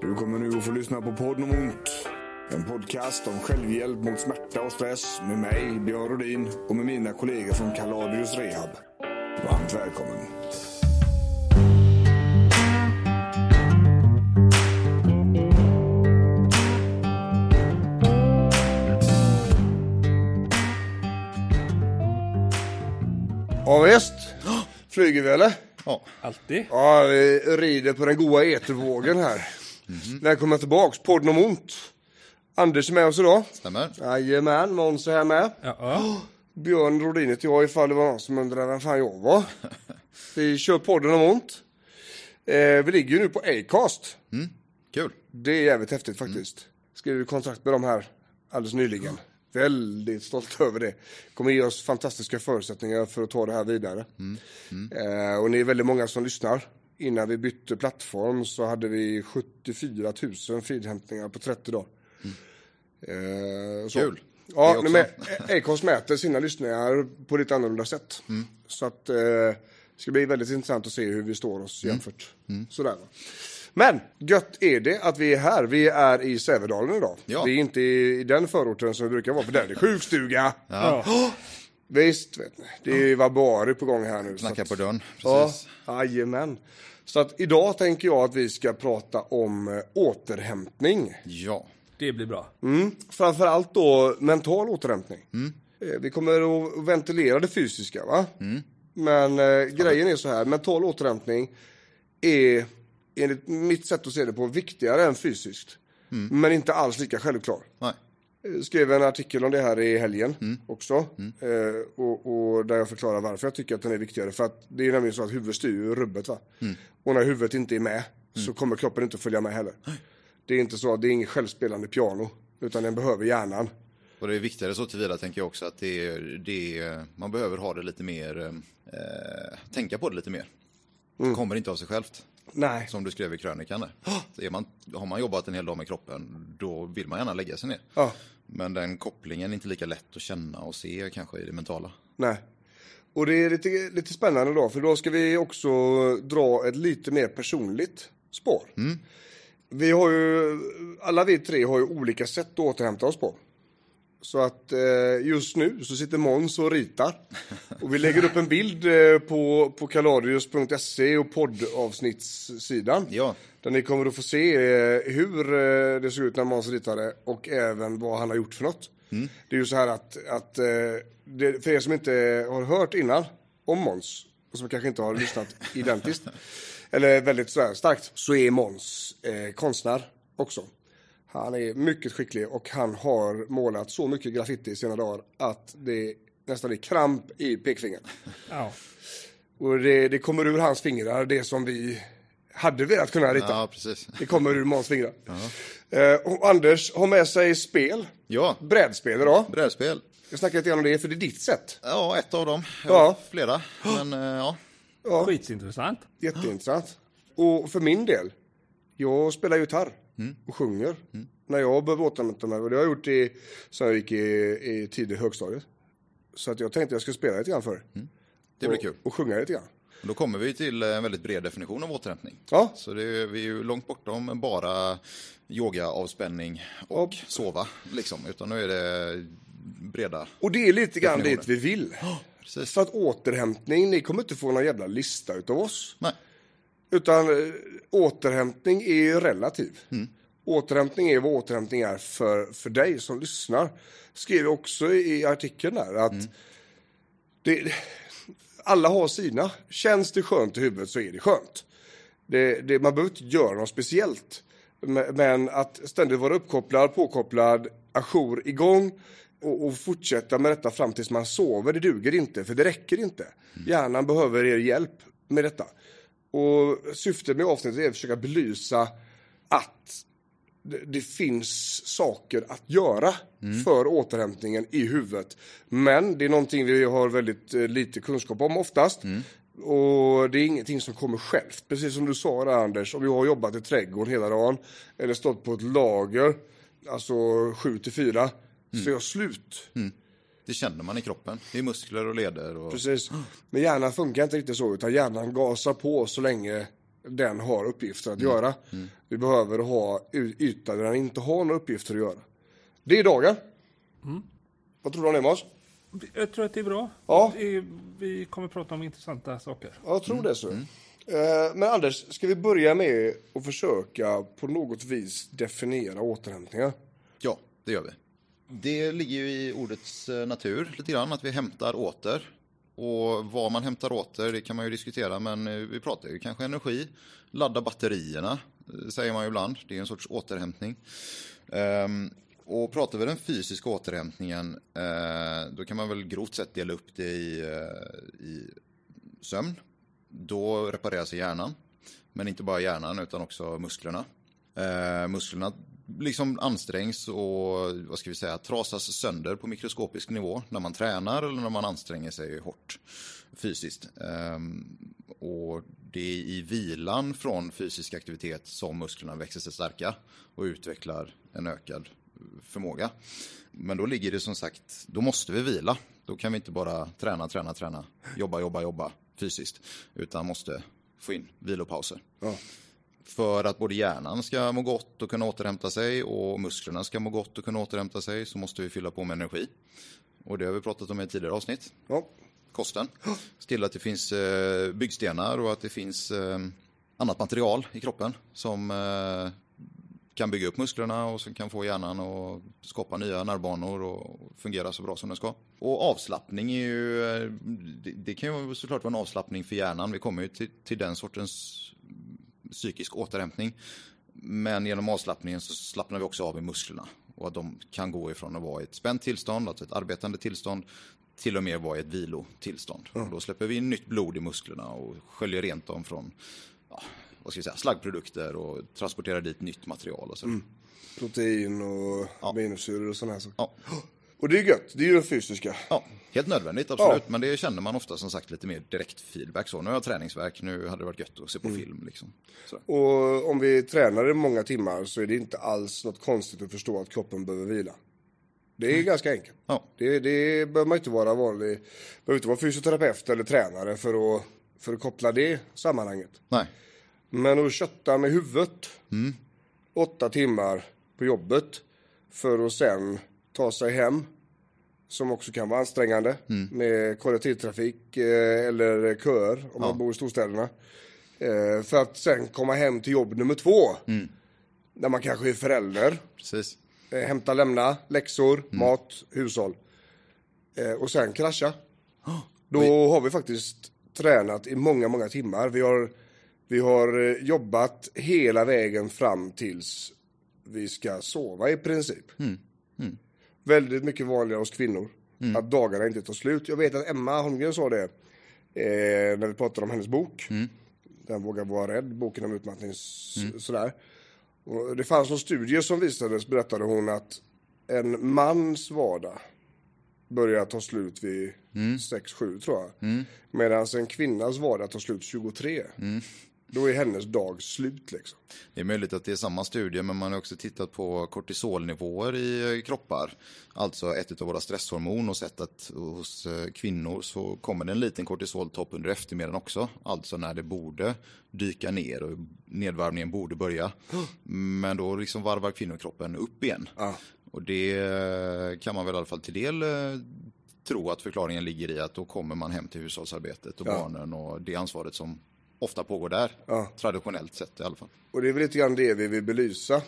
Du kommer nu att få lyssna på podden om ont. En podcast om självhjälp mot smärta och stress med mig, Björn Rodin och med mina kollegor från Kaladius Rehab. Varmt välkommen. Ja, visst. Flyger vi eller? Ja. Alltid. Ja, vi rider på den goa etervågen här. Välkommen tillbaks, podden om ont. Anders är med oss idag. Stämmer. Jajamän, Måns är här med. Ja. Björn Rodin heter jag ifall det var någon som undrade vem fan jag var. Vi kör podden om ont. Eh, vi ligger ju nu på Acast. Kul. Det är jävligt häftigt faktiskt. Skrev kontrakt med dem här alldeles nyligen. Väldigt stolt över det. Kommer ge oss fantastiska förutsättningar för att ta det här vidare. Eh, och ni är väldigt många som lyssnar. Innan vi bytte plattform så hade vi 74 000 feedhämtningar på 30 dagar. Eh, så. Kul. Ja, men Acast mäter sina lyssningar på lite annorlunda sätt. Så att eh, det ska bli väldigt intressant att se hur vi står oss jämfört. Sådär. va. Men gött är det att vi är här. Vi är i Sävedalen idag. Ja. Vi är inte i, i den förorten som vi brukar vara, för där är det sjukstuga. Ja. Visst, vet ni. Det var bara på gång här nu. att- på dörren. Ja, jajamän. Så att idag tänker jag att vi ska prata om eh, återhämtning. Ja. Det blir bra. Mm. Framförallt då mental återhämtning. Eh, Vi kommer att ventilera det fysiska va? Men eh, grejen är så här, mental återhämtning är enligt mitt sätt att se det på viktigare än fysiskt. Men inte alls lika självklar. Nej. Skrev en artikel om det här i helgen också. Eh, och, och där jag förklarar varför jag tycker att den är viktigare. För att det är nämligen så att huvudet styr ju rubbet. Va? Och när huvudet inte är med så kommer kroppen inte att följa med heller. Det är inte så att det är inget självspelande piano. Utan den behöver hjärnan. Och det är viktigare så tillvida tänker jag också att det är, det är, man behöver ha det lite mer, eh, tänka på det lite mer. Det kommer inte av sig självt. Nej. Som du skrev i krönikan är man, har man jobbat en hel dag med kroppen, då vill man gärna lägga sig ner. Ja. Men den kopplingen är inte lika lätt att känna och se kanske i det mentala. Nej. Och det är lite, lite spännande då, för då ska vi också dra ett lite mer personligt spår. Vi har ju, alla vi tre har ju olika sätt att återhämta oss på. Så att eh, just nu så sitter Måns och ritar. Och vi lägger upp en bild eh, på, på kaladius.se och poddavsnittssidan. Ja. Där ni kommer att få se eh, hur det såg ut när Måns ritade och även vad han har gjort för något. Det är ju så här att, att det, för er som inte har hört innan om Måns och som kanske inte har lyssnat identiskt eller väldigt så starkt så är Måns eh, konstnär också. Han är mycket skicklig och han har målat så mycket graffiti i sina dagar att det nästan är kramp i pekfingret. Ja. Och det, det kommer ur hans fingrar, det som vi hade velat kunna rita. Ja, precis. Det kommer ur Måns fingrar. Eh, och Anders har med sig spel, Ja, brädspel idag. brädspel. Jag snackar lite grann om det, för det är ditt sätt. Ja, ett av dem. Ja. Ja. Flera. Men eh, ja. Ja, Skitintressant. jätteintressant. Och för min del, jag spelar gitarr och sjunger. När jag behöver återhämta mig, och det har jag gjort i, sen jag gick i, i tidig högstadiet. Så att jag tänkte jag skulle spela lite grann för er. Det blir och, kul. Och sjunga lite grann. Då kommer vi till en väldigt bred definition av återhämtning. Ja. Så det är, vi är ju långt bortom bara yoga, avspänning och Och- sova. Liksom. Utan nu är det breda. Och det är lite grann dit vi vill. Precis. För att återhämtning, ni kommer inte få någon jävla lista utav oss. Nej. Utan eh, återhämtning är ju relativ. Återhämtning är vad återhämtning är för, för dig som lyssnar. Skrev också i artikeln där att det, alla har sina. Känns det skönt i huvudet så är det skönt. Det, det, man behöver inte göra något speciellt. Men, men att ständigt vara uppkopplad, påkopplad, ajour, igång och, och fortsätta med detta fram tills man sover, det duger inte, för det räcker inte. Hjärnan behöver er hjälp med detta. Och syftet med avsnittet är att försöka belysa att det, finns saker att göra för återhämtningen i huvudet. Men det är någonting vi har väldigt eh, lite kunskap om oftast. Och det är ingenting som kommer självt. Precis som du sa där Anders, om jag har jobbat i trädgården hela dagen eller stått på ett lager, alltså sju till fyra, så är jag slut. Det känner man i kroppen. Det är muskler och leder. Och... Precis. Men hjärnan funkar inte riktigt så, utan hjärnan gasar på så länge den har uppgifter att göra. Vi behöver ha yta där den inte har några uppgifter att göra. Det är dagen. Vad tror du om det Måns? Jag tror att det är bra. Ja. Är, vi kommer prata om intressanta saker. Ja, jag tror det så. Eh, Men Anders, ska vi börja med att försöka på något vis definiera återhämtningar? Ja, det gör vi. Det ligger ju i ordets eh, natur lite grann att vi hämtar åter. Och vad man hämtar åter, det kan man ju diskutera, men eh, vi pratar ju kanske energi. Ladda batterierna, eh, säger man ju ibland. Det är en sorts återhämtning. Um, och pratar vi den fysiska återhämtningen, eh, då kan man väl grovt sett dela upp det i, eh, i sömn. Då repareras hjärnan. Men inte bara hjärnan utan också musklerna. Eh, musklerna liksom ansträngs och vad ska vi säga, trasas sönder på mikroskopisk nivå när man tränar eller när man anstränger sig hårt fysiskt. Ehm, och det är i vilan från fysisk aktivitet som musklerna växer sig starka och utvecklar en ökad förmåga. Men då ligger det som sagt, då måste vi vila. Då kan vi inte bara träna, träna, träna, jobba, jobba, jobba fysiskt, utan måste få in vilopauser. Ja. För att både hjärnan ska må gott och kunna återhämta sig och musklerna ska må gott och kunna återhämta sig så måste vi fylla på med energi. Och det har vi pratat om i tidigare avsnitt. Ja. Kosten. Se till att det finns eh, byggstenar och att det finns eh, annat material i kroppen som eh, kan bygga upp musklerna och som kan få hjärnan att skapa nya nervbanor och fungera så bra som den ska. Och avslappning är ju, det, det kan ju såklart vara en avslappning för hjärnan. Vi kommer ju till, till den sortens psykisk återhämtning. Men genom avslappningen så slappnar vi också av i musklerna. Och att de kan gå ifrån att vara i ett spänt tillstånd, alltså ett arbetande tillstånd, till och med vara i ett vilotillstånd. Och då släpper vi in nytt blod i musklerna och sköljer rent dem från ja, vad ska vi säga, slaggprodukter och transporterar dit nytt material. Och så. Protein och aminosyror och sådana här saker. Ja. Och det är gött, det är ju den fysiska. Ja, helt nödvändigt absolut. Ja. Men det känner man ofta som sagt lite mer direkt feedback. Så nu har jag träningsverk, nu hade det varit gött att se på film. Liksom. Och om vi tränar i många timmar så är det inte alls något konstigt att förstå att kroppen behöver vila. Det är ganska enkelt. Ja. Det, det behöver man inte vara vanlig, behöver inte vara fysioterapeut eller tränare för att, för att koppla det sammanhanget. Nej, Men att kötta med huvudet åtta timmar på jobbet för att sen ta sig hem som också kan vara ansträngande med kollektivtrafik eh, eller köer om man bor i storstäderna. Eh, för att sen komma hem till jobb nummer två. När man kanske är förälder, precis. eh, hämta, lämna, läxor, mat, hushåll. Och sen krascha. Då har vi faktiskt tränat i många, många timmar. Vi har, vi har jobbat hela vägen fram tills vi ska sova i princip. Väldigt mycket vanligare hos kvinnor. Att dagarna inte tar slut. Jag vet att Emma Holmgren sa det eh, när vi pratade om hennes bok. Den vågar vara rädd, boken om utmattning. s- Sådär. Och det fanns någon studie som visades, berättade hon, att en mans vardag börjar ta slut vid 6-7 tror jag. Medan en kvinnas vardag tar slut 23. Då är hennes dag slut liksom. Det är möjligt att det är samma studie, men man har också tittat på kortisolnivåer i eh, kroppar. Alltså ett av våra stresshormon och sett att hos eh, kvinnor så kommer det en liten kortisoltopp under eftermiddagen också. Alltså när det borde dyka ner och nedvarvningen borde börja. Men då liksom varvar kvinnokroppen upp igen. Ja. Och det eh, kan man väl i alla fall till del tro att förklaringen ligger i att då kommer man hem till hushållsarbetet och barnen och det ansvaret som ofta pågår där. Ja. Traditionellt sett i alla fall. Och det är väl lite grann det vi vill belysa.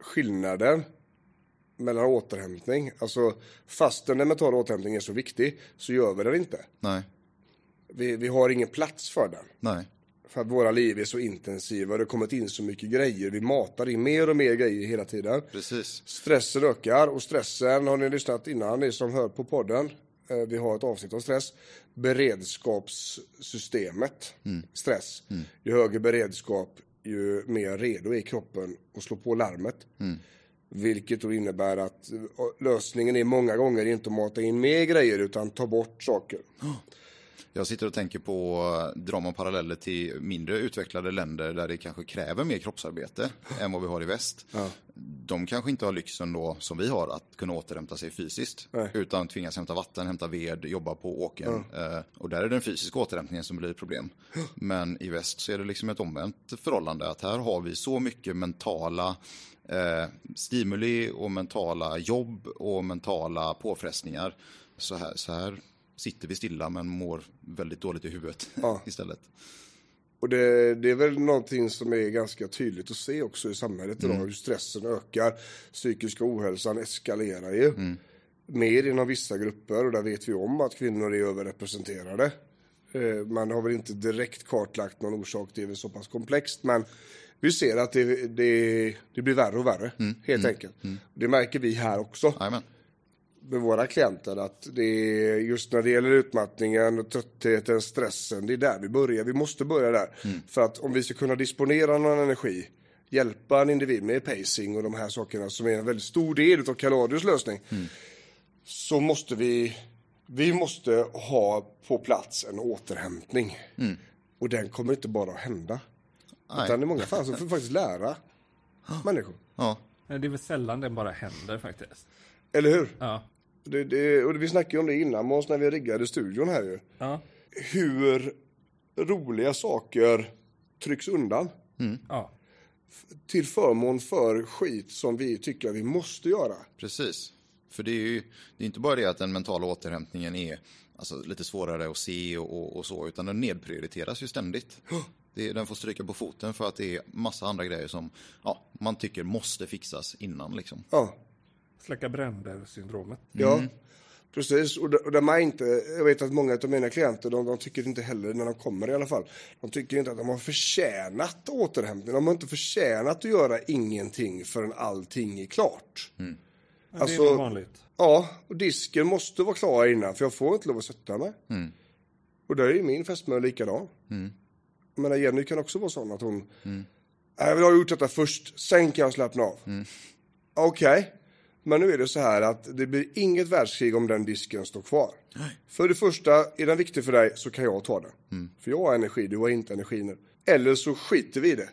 Skillnaden mellan återhämtning. Alltså fastän den mentala återhämtningen är så viktig så gör vi den inte. Nej, Vi, vi har ingen plats för den. nej, För att våra liv är så intensiva det har kommit in så mycket grejer. Vi matar in mer och mer grejer hela tiden. precis. Stressen ökar och stressen har ni lyssnat innan, ni som hör på podden. Eh, Vi har ett avsnitt om stress. Beredskapssystemet, stress. Ju högre beredskap, ju mer redo är kroppen att slå på larmet. Vilket då innebär att eh, lösningen är många gånger inte att mata in mer grejer utan ta bort saker. Jag sitter och tänker på, drar man paralleller till mindre utvecklade länder där det kanske kräver mer kroppsarbete än vad vi har i väst. De kanske inte har lyxen då, som vi har, att kunna återhämta sig fysiskt. Nej. Utan tvingas hämta vatten, hämta ved, jobba på åkern. Eh, och där är det den fysiska återhämtningen som blir ett problem. Men i väst så är det liksom ett omvänt förhållande. Att här har vi så mycket mentala eh, stimuli och mentala jobb och mentala påfrestningar. Så här, så här sitter vi stilla men mår väldigt dåligt i huvudet Ja. istället. Och det, det är väl någonting som är ganska tydligt att se också i samhället Mm. idag. Hur stressen ökar, psykiska ohälsan eskalerar ju. Mm. Mer inom vissa grupper och där vet vi om att kvinnor är överrepresenterade. Eh, Man har väl inte direkt kartlagt någon orsak, det är väl så pass komplext. Men vi ser att det, det, det blir värre och värre, Mm. helt enkelt. Det märker vi här också Jajamän. Med våra klienter att det är just när det gäller utmattningen, och tröttheten, stressen, det är där vi börjar. Vi måste börja där. För att om vi ska kunna disponera någon energi, hjälpa en individ med pacing och de här sakerna som är en väldigt stor del av Kaladius lösning, så måste vi, vi måste ha på plats en återhämtning. Och den kommer inte bara att hända. Nej. Utan i många fall så får vi faktiskt lära människor. Ja, Men Det är väl sällan det bara händer faktiskt. Eller hur? Ja. Det, det, och vi snackade ju om det innan Måns när vi riggade studion här ju. Ja. Hur roliga saker trycks undan Ja. till förmån för skit som vi tycker vi måste göra. precis. För det är ju det är inte bara det att den mentala återhämtningen är alltså, lite svårare att se och, och, och så, utan den nedprioriteras ju ständigt. Det, den får stryka på foten för att det är massa andra grejer som ja, man tycker måste fixas innan. Liksom. Ja, Släcka bränder-syndromet. ja. Precis, och, och de är inte, jag vet att många av mina klienter, de, de tycker inte heller, när de kommer i alla fall, de tycker inte att de har förtjänat återhämtning. De har inte förtjänat att göra ingenting förrän allting är klart. Men Alltså- det är nog vanligt. Ja, och disken måste vara klar innan för jag får inte lov att sätta mig. Och där är ju min fästmö likadan. Mm. Jag menar Jenny kan också vara sån att hon, mm. jag vill ha gjort detta först, sen kan jag slappna av. Okej, men nu är det så här att det blir inget världskrig om den disken står kvar. För det första, är den viktig för dig så kan jag ta den. För jag har energi, du har inte energi nu. Eller så skiter vi i det.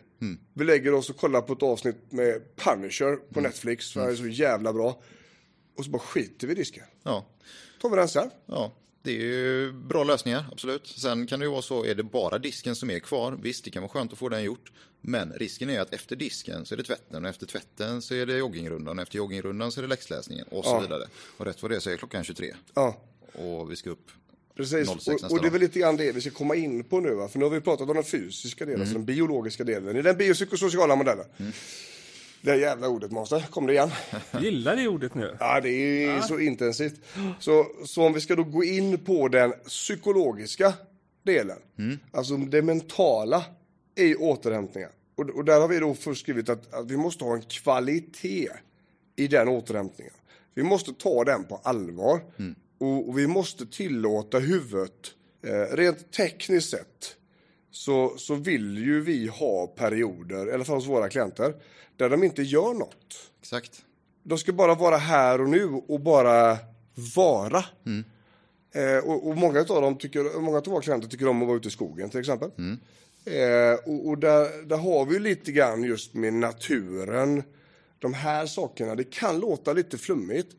Vi lägger oss och kollar på ett avsnitt med Punisher på Netflix, för det är så jävla bra. Och så bara skiter vi i disken. Ja, Tar vi den sen. Ja, det är ju bra lösningar, absolut. Sen kan det ju vara så, är det bara disken som är kvar, visst det kan vara skönt att få den gjort. Men risken är att efter disken så är det tvätten och efter tvätten så är det joggingrundan och efter joggingrundan så är det läxläsningen och så Ja. vidare. Och rätt vad det är så är klockan 23 Ja, och vi ska upp precis. 06 nästa Och, och det är väl lite grann det vi ska komma in på nu. Va? För nu har vi pratat om den fysiska delen, alltså den biologiska delen. I den biopsykosociala modellen. Det jävla ordet, Monster. Kom det igen? Gillar det ordet nu? Ja, det är så intensivt. Så, så om vi ska då gå in på den psykologiska delen, alltså det mentala i återhämtningen. Och, och där har vi då först skrivit att, att vi måste ha en kvalitet i den återhämtningen. Vi måste ta den på allvar och, och vi måste tillåta huvudet, eh, rent tekniskt sett, så, så vill ju vi ha perioder, alla fall hos våra klienter, där de inte gör något. Exakt. De ska bara vara här och nu och bara vara. Eh, och, och många av dem tycker, många av våra klienter tycker om att vara ute i skogen till exempel. Eh, och och där, där har vi lite grann just med naturen. De här sakerna, det kan låta lite flummigt,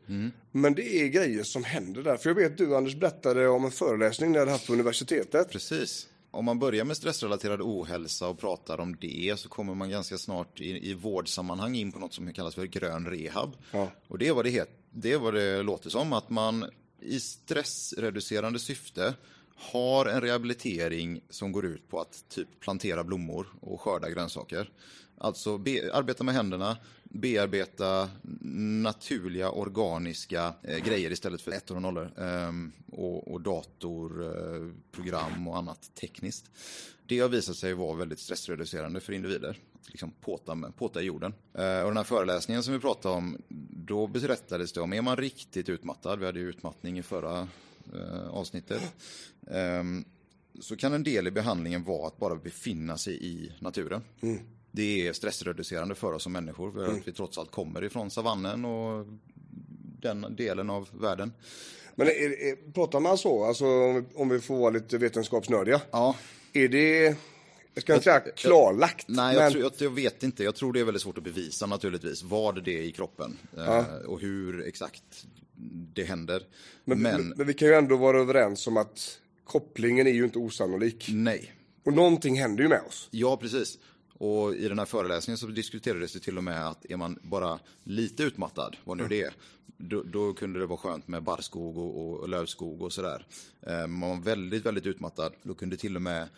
men det är grejer som händer där. För jag vet du Anders berättade om en föreläsning ni hade haft på universitetet. Precis. Om man börjar med stressrelaterad ohälsa och pratar om det så kommer man ganska snart i, i vårdsammanhang in på något som kallas för grön rehab. Ja. Och det är vad det, het, det är vad det låter som, att man i stressreducerande syfte har en rehabilitering som går ut på att typ plantera blommor och skörda grönsaker. Alltså be, arbeta med händerna, bearbeta naturliga organiska eh, grejer istället för ettor och nollor. Ehm, och, och datorprogram eh, program och annat tekniskt. Det har visat sig vara väldigt stressreducerande för individer. Att Liksom påta, med, påta i jorden. Eh, och den här föreläsningen som vi pratade om, då berättades det om, är man riktigt utmattad, vi hade ju utmattning i förra eh, avsnittet, ehm, så kan en del i behandlingen vara att bara befinna sig i naturen. Mm. Det är stressreducerande för oss som människor, för att vi trots allt kommer ifrån savannen och den delen av världen. Men är, är, pratar man så, alltså om vi, får vara lite vetenskapsnördiga? Ja, Är det, jag ska inte säga klarlagt, Nej, jag, men tror, jag, jag vet inte. Jag tror det är väldigt svårt att bevisa naturligtvis vad det är i kroppen eh, och hur exakt det händer. men, Men, men, men vi kan ju ändå vara överens om att kopplingen är ju inte osannolik. nej, Och någonting händer ju med oss. ja precis. Och i den här föreläsningen så diskuterades det till och med att är man bara lite utmattad, vad nu det är, då, då kunde det vara skönt med barrskog och, och lövskog och sådär. Eh, man var väldigt, väldigt utmattad, då kunde till och med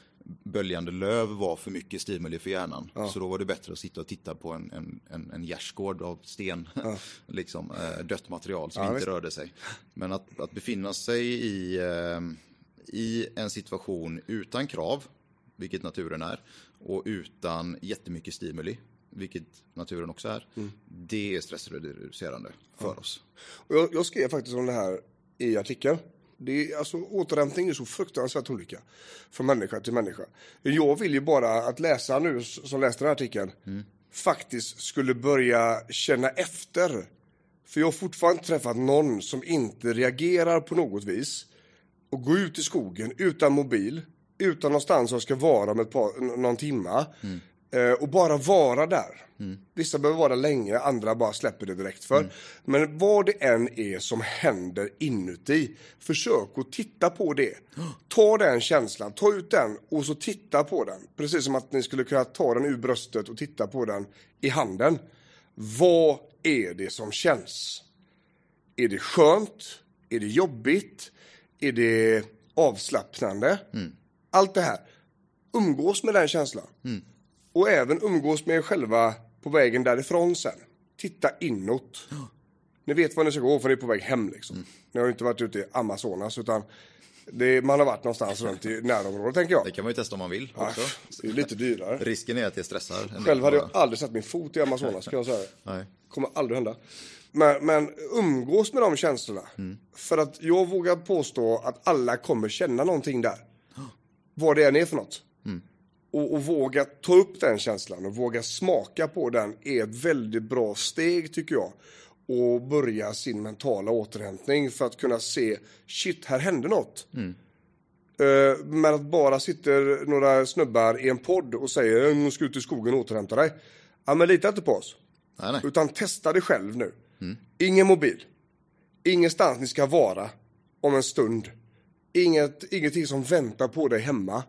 böljande löv vara för mycket stimuli för hjärnan. Så då var det bättre att sitta och titta på en, en, en, en gärdsgård av sten, liksom, eh, dött material som Ja, inte visst. rörde sig. Men att, att befinna sig i, eh, i en situation utan krav, vilket naturen är, och utan jättemycket stimuli, vilket naturen också är, Mm. det är stressreducerande för oss. Och jag, jag skrev faktiskt om det här i artikeln. Det är, alltså, återhämtning är så fruktansvärt olika från människa till människa. Jag vill ju bara att läsaren nu som läste den här artikeln faktiskt skulle börja känna efter. För jag har fortfarande träffat någon som inte reagerar på något vis och går ut i skogen utan mobil, utan någonstans jag ska vara om ett par, någon timma Mm. och bara vara där. Vissa behöver vara länge, andra bara släpper det direkt för. Men vad det än är som händer inuti, försök att titta på det. Ta den känslan, ta ut den och så titta på den. Precis som att ni skulle kunna ta den ur bröstet och titta på den i handen. Vad är det som känns? Är det skönt? Är det jobbigt? Är det avslappnande? Allt det här. Umgås med den känslan. Och även umgås med er själva på vägen därifrån sen. Titta inåt. Ni vet vad ni ska gå för ni är på väg hem liksom. Ni har inte varit ute i Amazonas utan det, man har varit någonstans runt i närområdet tänker jag. Det kan man ju testa om man vill också. Det är lite dyrare. Risken är att det stressar. Själv hade jag aldrig satt min fot i Amazonas ska jag säga. Nej. Kommer aldrig hända. Men, men umgås med de känslorna. För att jag vågar påstå att alla kommer känna någonting där. Vad det än är för något. Och, och våga ta upp den känslan och våga smaka på den är ett väldigt bra steg tycker jag. Och börja sin mentala återhämtning för att kunna se, shit, här hände något. Eh, Men att bara sitter några snubbar i en podd och säger nu ska ut i skogen och återhämta dig. Ja men lita inte på oss. Nej, nej. Utan testa det själv nu. Ingen mobil. Ingenstans ni ska vara om en stund. Inget, ingenting som väntar på dig hemma.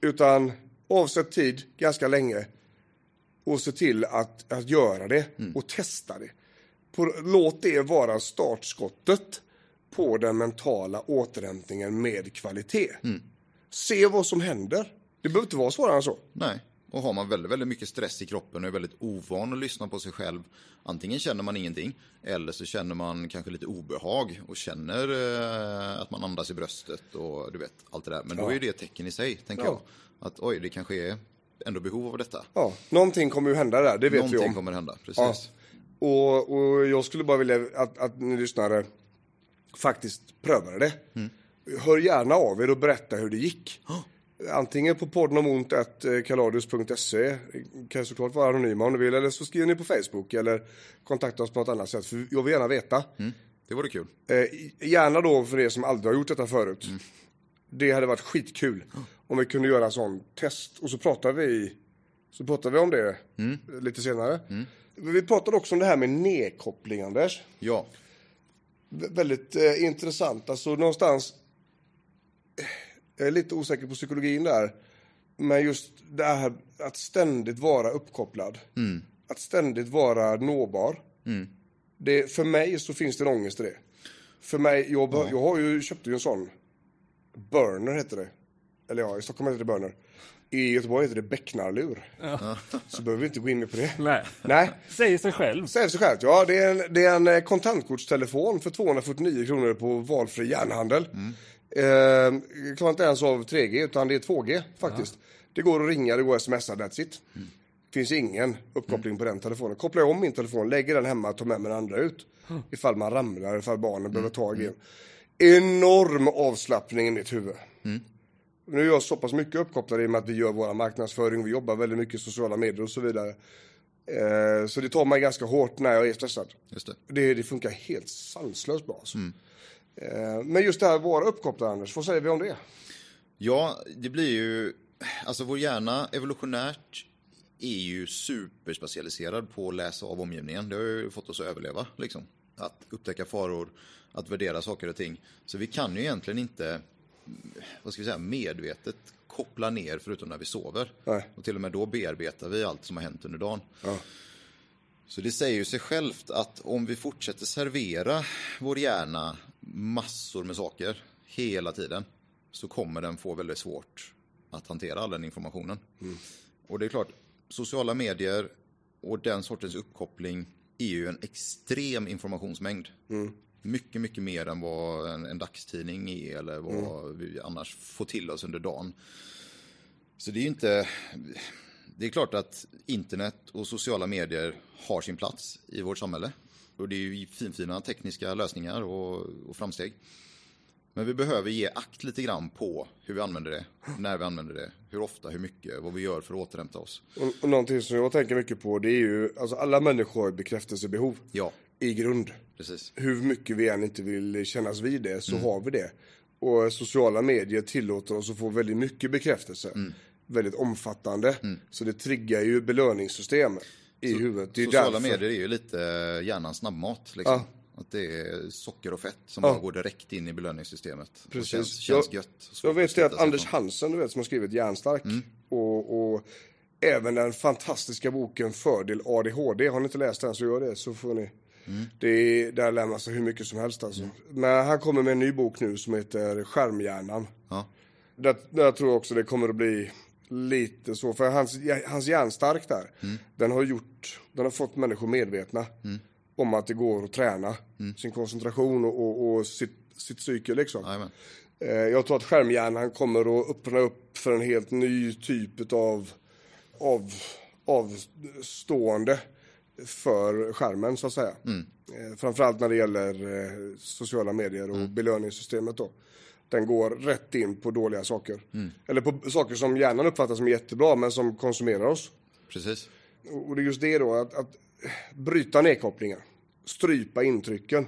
Utan avsätt tid ganska länge och se till att, att göra det och testa det. På, låt det vara startskottet på den mentala återhämtningen med kvalitet. Se vad som händer. Det behöver inte vara svårare än så. Nej, och har man väldigt, väldigt mycket stress i kroppen och är väldigt ovan att lyssna på sig själv. Antingen känner man ingenting eller så känner man kanske lite obehag och känner eh, att man andas i bröstet och du vet allt det där. Men då är det ett tecken i sig, tänker Ja. jag. Att oj, det kanske är ändå behov av detta. Ja, någonting kommer ju hända där, det vet vi Någonting om. kommer hända, precis. Ja. Och, och jag skulle bara vilja att, att ni lyssnare faktiskt prövade det. Hör gärna av er och berätta hur det gick. Antingen på podden om ont kaladius.se kan såklart vara anonyma om ni vill eller så skriver ni på Facebook eller kontakta oss på något annat sätt för jag vill gärna veta. Det vore kul. Eh, gärna då för er som aldrig har gjort detta förut. Det hade varit skitkul om vi kunde göra en sån test och så pratar vi så pratar vi om det lite senare. Vi pratade också om det här med nedkoppling Anders. Ja, Vä- väldigt eh, intressant. Alltså någonstans, eh, jag är lite osäker på psykologin där, men just det här att ständigt vara uppkopplad. Att ständigt vara nåbar. Det, för mig så finns det en ångest i det. För mig, jag, bör- jag har ju, köpte ju en sån, Burner heter det. Eller ja, i Stockholm heter det Burner. I Göteborg heter det becknarlur. Så behöver vi inte gå in mer på det. Nej. Nej, Säger sig själv. Säger sig självt. Ja, det är en, det är en eh, kontantkortstelefon för 249 kronor på valfri järnhandel. Eh, klarar inte ens av 3G, utan det är 2G faktiskt. Det går att ringa, det går att smsa, that's it. finns ingen uppkoppling på den telefonen. Kopplar jag om min telefon, lägger den hemma och tar med mig den andra ut. Ifall man ramlar, ifall barnen behöver tag i en. Enorm avslappning i mitt huvud. Nu är jag så pass mycket uppkopplad i och med att vi gör våra marknadsföring, vi jobbar väldigt mycket i sociala medier och så vidare. Eh, så det tar mig ganska hårt när jag är stressad. Just det. Det, det funkar helt sanslöst bra. Alltså. Eh, men just det här vara uppkopplad, Anders, vad säger vi om det? Ja, det blir ju... Alltså vår hjärna evolutionärt är ju superspecialiserad på att läsa av omgivningen. Det har ju fått oss att överleva. Liksom. Att upptäcka faror, att värdera saker och ting. Så vi kan ju egentligen inte, vad ska vi säga, medvetet koppla ner förutom när vi sover. Nej. Och till och med då bearbetar vi allt som har hänt under dagen. Ja. Så det säger ju sig självt att om vi fortsätter servera vår hjärna massor med saker hela tiden så kommer den få väldigt svårt att hantera all den informationen. Och det är klart, sociala medier och den sortens uppkoppling är ju en extrem informationsmängd. Mycket, mycket mer än vad en, en dagstidning är eller vad vi annars får till oss under dagen. Så det är ju inte... Det är klart att internet och sociala medier har sin plats i vårt samhälle. Och det är ju finfina tekniska lösningar och, och framsteg. Men vi behöver ge akt lite grann på hur vi använder det, när vi använder det, hur ofta, hur mycket, vad vi gör för att återhämta oss. Och, och någonting som jag tänker mycket på det är ju, alltså alla människor har bekräftelsebehov Ja, i grund. precis. Hur mycket vi än inte vill kännas vid det så har vi det. Och sociala medier tillåter oss att få väldigt mycket bekräftelse. Väldigt omfattande. Så det triggar ju belöningssystem i huvudet. Det är Sociala därför- medier är ju lite hjärnans snabbmat. Liksom. Ja. Att det är socker och fett som Ja. bara går direkt in i belöningssystemet. Precis. känns, känns Jag- gött. Jag vet det att Anders. Hansen, du vet, som har skrivit Hjärnstark. Mm. Och, och även den fantastiska boken Fördel ADHD. Har ni inte läst den så gör det så får ni. Mm. Det är, där sig hur mycket som helst alltså. Men han kommer med en ny bok nu som heter Skärmhjärnan. Ja. Där, där tror jag också det kommer att bli lite så. För hans, hans hjärnstark där, Mm. den har gjort, den har fått människor medvetna om att det går att träna Mm. sin koncentration och, och, och sitt, sitt psyke liksom. Jajamän. Eh, Jag tror att skärmhjärnan kommer att öppna upp för en helt ny typ av, av avstående för skärmen så att säga. Eh, Framförallt när det gäller eh, sociala medier och belöningssystemet då. Den går rätt in på dåliga saker. Eller på saker som hjärnan uppfattar som jättebra men som konsumerar oss. Precis. Och det är just det då, att, att bryta nedkopplingen, strypa intrycken.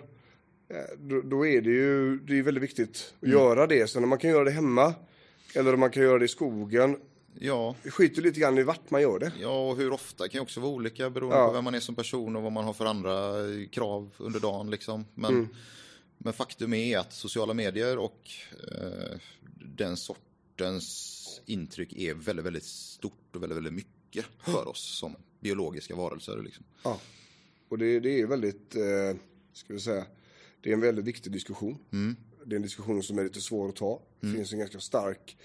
Eh, Då, då är det ju det är väldigt viktigt att göra det. Sen om man kan göra det hemma eller om man kan göra det i skogen. Ja, Det skiter lite grann i vart man gör det. Ja, och hur ofta kan ju också vara olika beroende Ja. på vem man är som person och vad man har för andra krav under dagen. Liksom. Men, men faktum är att sociala medier och eh, den sortens intryck är väldigt, väldigt stort och väldigt, väldigt mycket för oss som biologiska varelser. Liksom. Ja. Och det, det är väldigt, eh, ska vi säga, det är en väldigt viktig diskussion. Det är en diskussion som är lite svår att ta. Det finns en ganska stark,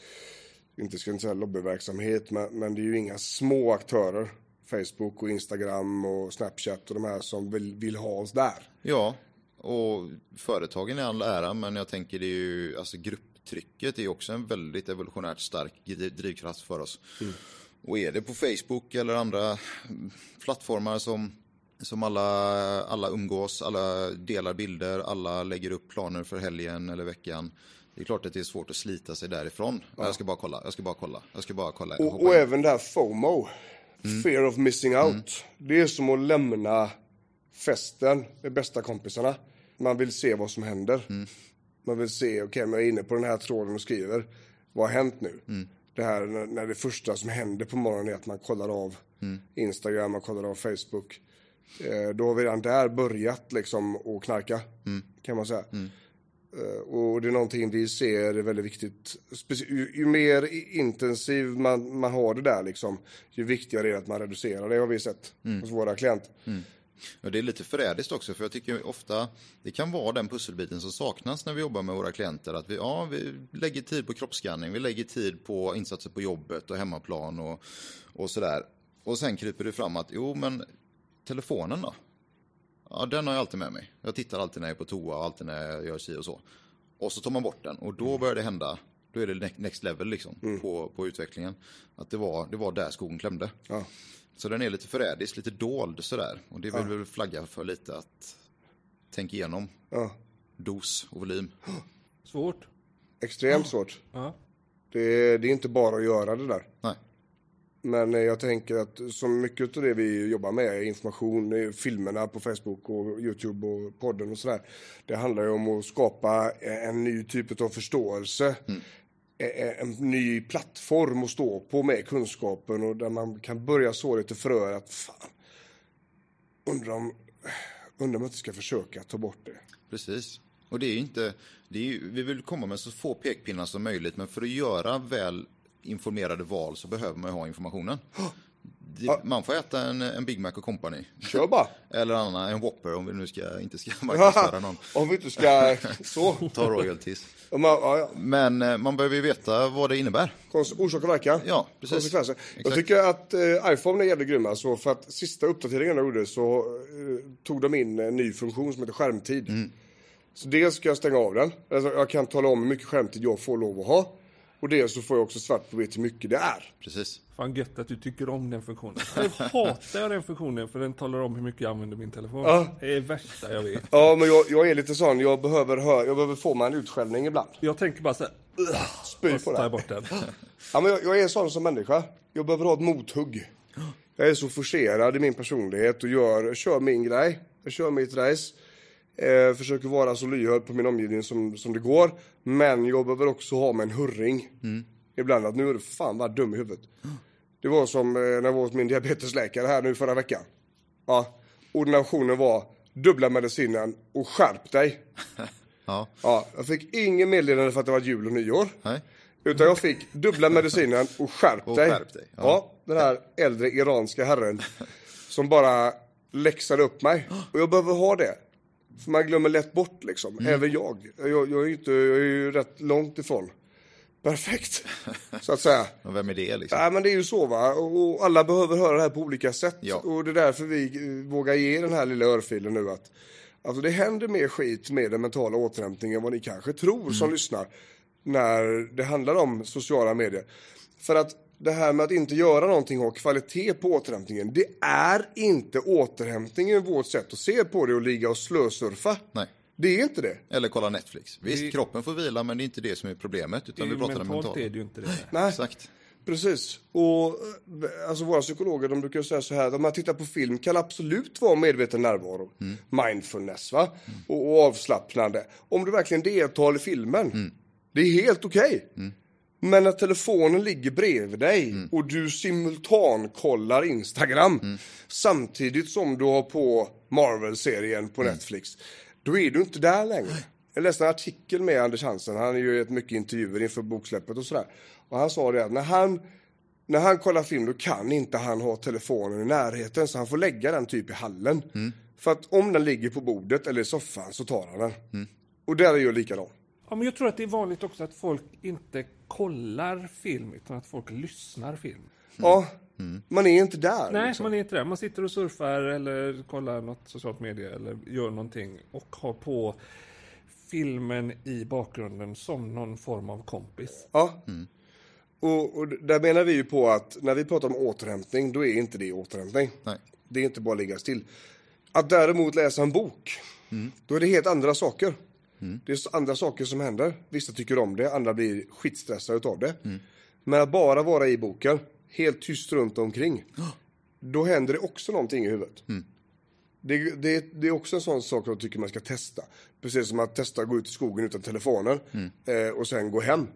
inte ska jag säga lobbyverksamhet, men, men det är ju inga små aktörer. Facebook och Instagram och Snapchat och de här som vill, vill ha oss där. Ja, och företagen är all ära, men jag tänker det är ju, alltså grupptrycket är också en väldigt evolutionärt stark dri- drivkraft för oss. Och är det på Facebook eller andra mm, plattformar som, som alla, alla umgås, alla delar bilder, alla lägger upp planer för helgen eller veckan. Det är klart att det är svårt att slita sig därifrån. Jag ska bara kolla, jag ska bara kolla, jag ska bara kolla. Och, och även det här FOMO, fear of missing out. Det är som att lämna festen med bästa kompisarna. Man vill se vad som händer. Man vill se, okej, men jag är inne på den här tråden och skriver. Vad har hänt nu? Det här när, det första som händer på morgonen är att man kollar av Instagram, man kollar av Facebook. Eh, då har vi redan där börjat liksom att knarka, kan man säga. Eh, Och det är någonting vi ser är väldigt viktigt. Ju, ju mer intensiv man, man har det där liksom, ju viktigare är det att man reducerar det har vi sett hos våra klienter. Ja, det är lite förrädiskt också, för jag tycker ofta det kan vara den pusselbiten som saknas när vi jobbar med våra klienter. Att vi, ja, vi lägger tid på kroppsskanning, vi lägger tid på insatser på jobbet och hemmaplan och, och sådär. Och sen kryper det fram att, jo men telefonen då? Ja, den har jag alltid med mig. Jag tittar alltid när jag är på toa och alltid när jag gör si och så. Och så tar man bort den och då börjar det hända, då är det ne- next level liksom på, på utvecklingen. Att det var, det var där skogen klämde. Ja. Så den är lite förrädisk, lite dold sådär. Och det vill vi väl flagga för lite att tänka igenom Ja. dos och volym. Svårt. Extremt svårt. Ja. Det, är- det är inte bara att göra det där. Nej. Men eh, jag tänker att så mycket av det vi jobbar med, information, filmerna på Facebook och Youtube och podden och sådär. Det handlar ju om att skapa eh, en ny typ av förståelse. Eh, En ny plattform att stå på med kunskapen och där man kan börja så lite fröer att fan, undrar om, undrar om jag inte ska försöka ta bort det. Precis. Och det är inte, det är ju, vi vill komma med så få pekpinnar som möjligt, men för att göra väl informerade val så behöver man ha informationen. Det, man får äta en, en Big Mac och Company. Kör bara! Eller annan, en Whopper om vi nu ska, inte ska marknadsföra någon. Om vi inte ska så. Ta royalties. Man, ja, ja. Men eh, man behöver ju veta vad det innebär. Orsak och verkan. Ja, precis. Konsekvenser. Jag tycker att eh, iPhone är jävligt grymma. Så för att sista uppdateringen de gjorde så eh, tog de in en ny funktion som heter skärmtid. Mm. Så dels ska jag stänga av den. Alltså, jag kan tala om hur mycket skärmtid jag får lov att ha. Och dels så får jag också svart på vitt hur mycket det är. Precis. Fan gött att du tycker om den funktionen. Nu hatar jag den funktionen för den talar om hur mycket jag använder min telefon. Ja. Det är det värsta jag vet. Ja, men jag, jag är lite sån. Jag behöver, hö- jag behöver få mig en utskällning ibland. Jag tänker bara så här, Spy på tar det. jag bort den. Ja, men jag, jag är sån som människa. Jag behöver ha ett mothugg. Jag är så forcerad i min personlighet och gör, kör min grej. Jag kör mitt race. Eh, försöker vara så lyhörd på min omgivning som, som det går. Men jag behöver också ha med en hurring. Ibland att nu är du fan vad dum i huvudet. Det var som eh, när jag var hos min diabetesläkare här nu förra veckan. Ja, ordinationen var dubbla medicinen och skärp dig. Ja, Ja, jag fick ingen meddelande för att det var jul och nyår. nej. Utan jag fick dubbla medicinen och skärp Och dig. skärp dig, Ja. ja. den här äldre iranska herren som bara läxade upp mig. Och jag behöver ha det. För man glömmer lätt bort liksom. Mm. Även jag. Jag, jag, är inte, jag är ju rätt långt ifrån perfekt. Så att säga. Och vem är det liksom? Nej men det är ju så va. Och alla behöver höra det här på olika sätt. Ja. Och det är därför vi eh, vågar ge den här lilla örfilen nu att Alltså det händer mer skit med den mentala återhämtningen än vad ni kanske tror Mm. som lyssnar. När det handlar om sociala medier. För att det här med att inte göra någonting och ha kvalitet på återhämtningen. Det är inte återhämtningen vårt sätt att se på det och ligga och slösurfa. Nej. Det är inte det. Eller kolla Netflix. Visst, Det- kroppen får vila, men det är inte det som är problemet. Det är Utan vi ju pratar om mentalt mentalt. är det ju inte det. Nej. Exakt. Precis. Och alltså våra psykologer de brukar säga så här, om man tittar på film kan absolut vara medveten närvaro. Mindfulness va? Och, och avslappnande. Om du verkligen deltar i filmen. Det är helt okej. Men när telefonen ligger bredvid dig och du simultankollar Instagram samtidigt som du har på Marvel-serien på Netflix. Då är du inte där längre. Jag läste en artikel med Anders Hansen, han är ju mycket intervjuer inför boksläppet och sådär. Och han sa det att när han, när han kollar film då kan inte han ha telefonen i närheten så han får lägga den typ i hallen. För att om den ligger på bordet eller i soffan så tar han den. Och där är jag likadan. Ja, men jag tror att det är vanligt också att folk inte kollar film utan att folk lyssnar film. Ja, man är inte där. Nej, liksom. man är inte där. Man sitter och surfar eller kollar något socialt medie eller gör någonting och har på filmen i bakgrunden som någon form av kompis. Ja. Och, och där menar vi ju på att när vi pratar om återhämtning, då är inte det återhämtning. Nej. Det är inte bara att ligga still. Att däremot läsa en bok, då är det helt andra saker. Det är andra saker som händer. Vissa tycker om det, andra blir skitstressade utav det. Men att bara vara i boken, helt tyst runt omkring, då händer det också någonting i huvudet. Det, det, det är också en sån sak jag tycker man ska testa. Precis som att testa att gå ut i skogen utan telefonen eh, och sen gå hem.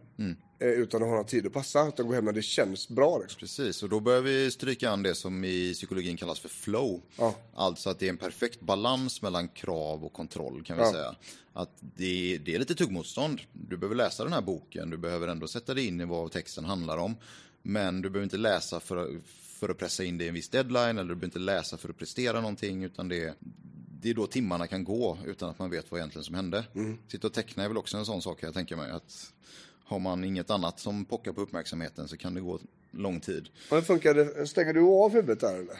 Eh, utan att ha någon tid att passa, utan gå hem när det känns bra. Liksom. Precis, och då börjar vi stryka an det som i psykologin kallas för flow. Ja. Alltså att det är en perfekt balans mellan krav och kontroll kan vi Ja. säga. Att det, det är lite tuggmotstånd. Du behöver läsa den här boken, du behöver ändå sätta dig in i vad texten handlar om. Men du behöver inte läsa för, för att pressa in det i en viss deadline eller du behöver inte läsa för att prestera någonting utan det, det är då timmarna kan gå utan att man vet vad egentligen som hände. Sitta och teckna är väl också en sån sak jag tänker mig. Att har man inget annat som pockar på uppmärksamheten så kan det gå lång tid. Men funkar det, stänger du av huvudet där eller?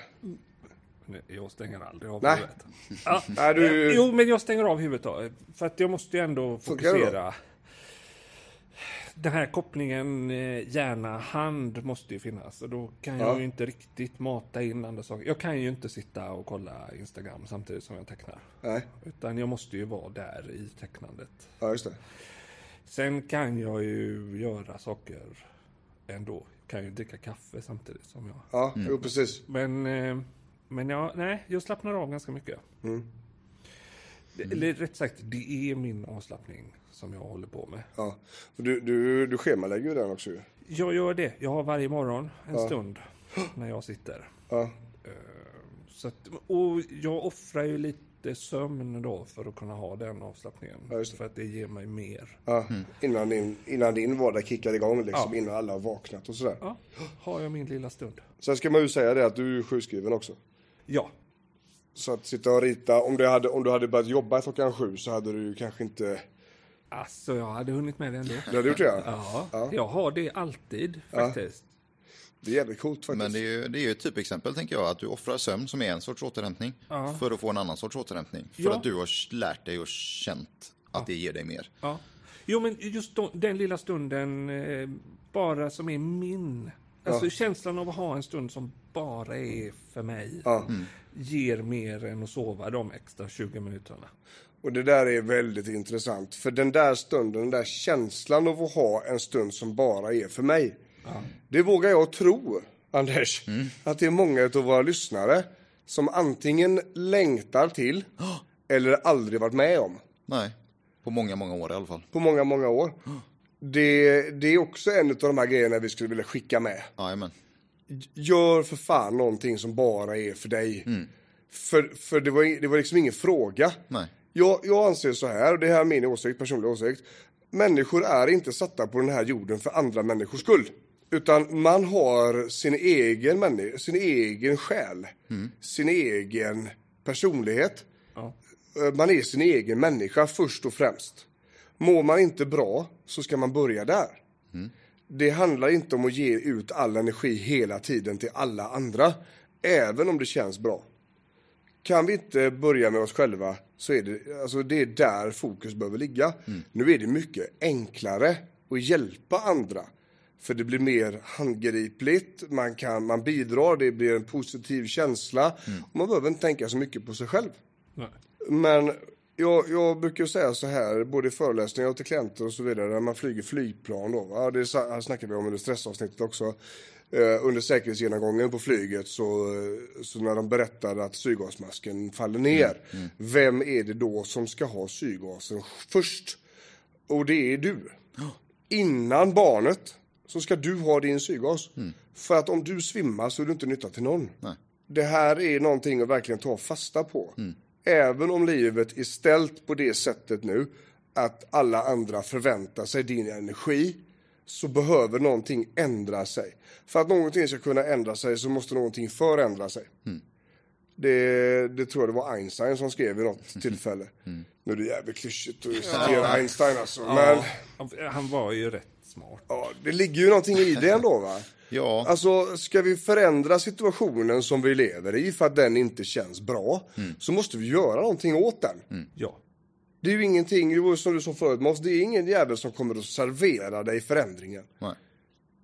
Jag stänger aldrig av Nej. huvudet. Ja. Nej, du- Jo, men jag stänger av huvudet då. För att jag måste ju ändå Funkar det då? fokusera. Den här kopplingen eh, hjärna-hand måste ju finnas. Och då kan jag Ja. ju inte riktigt mata in andra saker. Jag kan ju inte sitta och kolla Instagram samtidigt som jag tecknar. Nej, Utan jag måste ju vara där i tecknandet. ja just det. Sen kan jag ju göra saker ändå. Kan ju dricka kaffe samtidigt som jag. Ja, jo precis. Men, eh, men ja, nej, jag slappnar av ganska mycket. Det, eller rätt sagt, det är min avslappning som jag håller på med. Ja. Du, du, du schemalägger ju den också ju. Jag gör det. Jag har varje morgon en stund när jag sitter. Ja. Eh, Så att, och jag offrar ju lite sömn då för att kunna ha den avslappningen. Ja, för att det ger mig mer. Ja. Innan, din, innan din vardag kickar igång liksom, Ja. innan alla har vaknat och sådär. Ja, har jag min lilla stund. Sen ska man ju säga det att du är sjukskriven också. Ja, Så att sitta och rita, om du hade, om du hade börjat jobba klockan sju så hade du kanske inte... alltså jag hade hunnit med det ändå. Du hade gjort det ja. Ja, jag har det alltid faktiskt. Det är jävligt coolt faktiskt. Men det är ju, det är ju ett typexempel tänker jag, att du offrar sömn som är en sorts återhämtning för att få en annan sorts återhämtning. För Ja. att du har lärt dig och känt att det ger dig mer. Ja. Jo, men just då, den lilla stunden eh, bara som är min. Alltså känslan av att ha en stund som bara är för mig. Ja. Ger mer än att sova de extra 20 minuterna. Och det där är väldigt intressant. För den där stunden, den där känslan av att ha en stund som bara är för mig. Det vågar jag tro, Anders, att det är många av våra lyssnare som antingen längtar till eller aldrig varit med om Nej, på många, många år i alla fall. på många, många år. Det, det är också en av de här grejerna vi skulle vilja skicka med. Jajamän. Gör för fan någonting som bara är för dig. För, för det, var, det var liksom ingen fråga. Nej. Jag, jag anser så här, och det här är min åsikt, personlig åsikt. Människor är inte satta på den här jorden för andra människors skull. Utan man har sin egen, männi- sin egen själ, sin egen personlighet. Ja. Eh, Man är sin egen människa först och främst. Mår man inte bra så ska man börja där. Det handlar inte om att ge ut all energi hela tiden till alla andra, även om det känns bra. Kan vi inte börja med oss själva så är det, alltså det är där fokus behöver ligga. Nu är det mycket enklare att hjälpa andra. För det blir mer handgripligt, man, kan, man bidrar, det blir en positiv känsla. Och man behöver inte tänka så mycket på sig själv. Nej. Men jag, jag brukar säga så här, både i föreläsningar och till klienter och så vidare, när man flyger flygplan då. Det här snackar vi om under stressavsnittet också. Eh, under säkerhetsgenomgången på flyget så, så när de berättade att syrgasmasken faller ner. Vem är det då som ska ha syrgasen först? Och det är du. Innan barnet så ska du ha din syrgas. För att om du svimmar så är du inte nytta till någon. Nej. Det här är någonting att verkligen ta fasta på. Även om livet är ställt på det sättet nu att alla andra förväntar sig din energi så behöver någonting ändra sig. För att någonting ska kunna ändra sig så måste någonting förändra sig. Det, det tror jag det var Einstein som skrev vid något tillfälle. Nu är det jävligt klyschigt att citera Einstein alltså. Men Ja, han, han var ju rätt smart. ja, det ligger ju någonting i det ändå va? Ja, Alltså, ska vi förändra situationen som vi lever i för att den inte känns bra, så måste vi göra någonting åt den. Ja. Det är ju ingenting, som du sa förut, Måns, det är ingen jävel som kommer att servera dig förändringen. nej.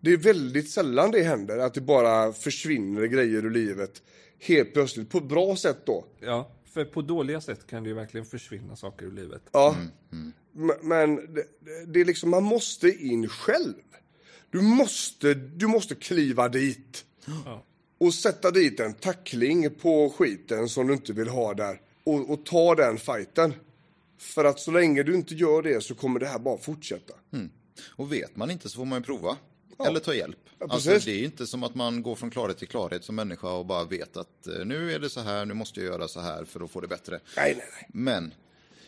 Det är väldigt sällan det händer, att det bara försvinner grejer ur livet helt plötsligt, på ett bra sätt då. ja. För på dåliga sätt kan det ju verkligen försvinna saker ur livet. Ja. M- Men det, det- det är liksom, man måste in själv. Du måste, du måste kliva dit. Ja. Och sätta dit en tackling på skiten som du inte vill ha där. Och, och ta den fighten. För att så länge du inte gör det så kommer det här bara fortsätta. Och vet man inte så får man ju prova. Eller ta hjälp. Ja, alltså, det är inte som att man går från klarhet till klarhet som människa och bara vet att eh, nu är det så här, nu måste jag göra så här för att få det bättre. Nej, nej, nej. Men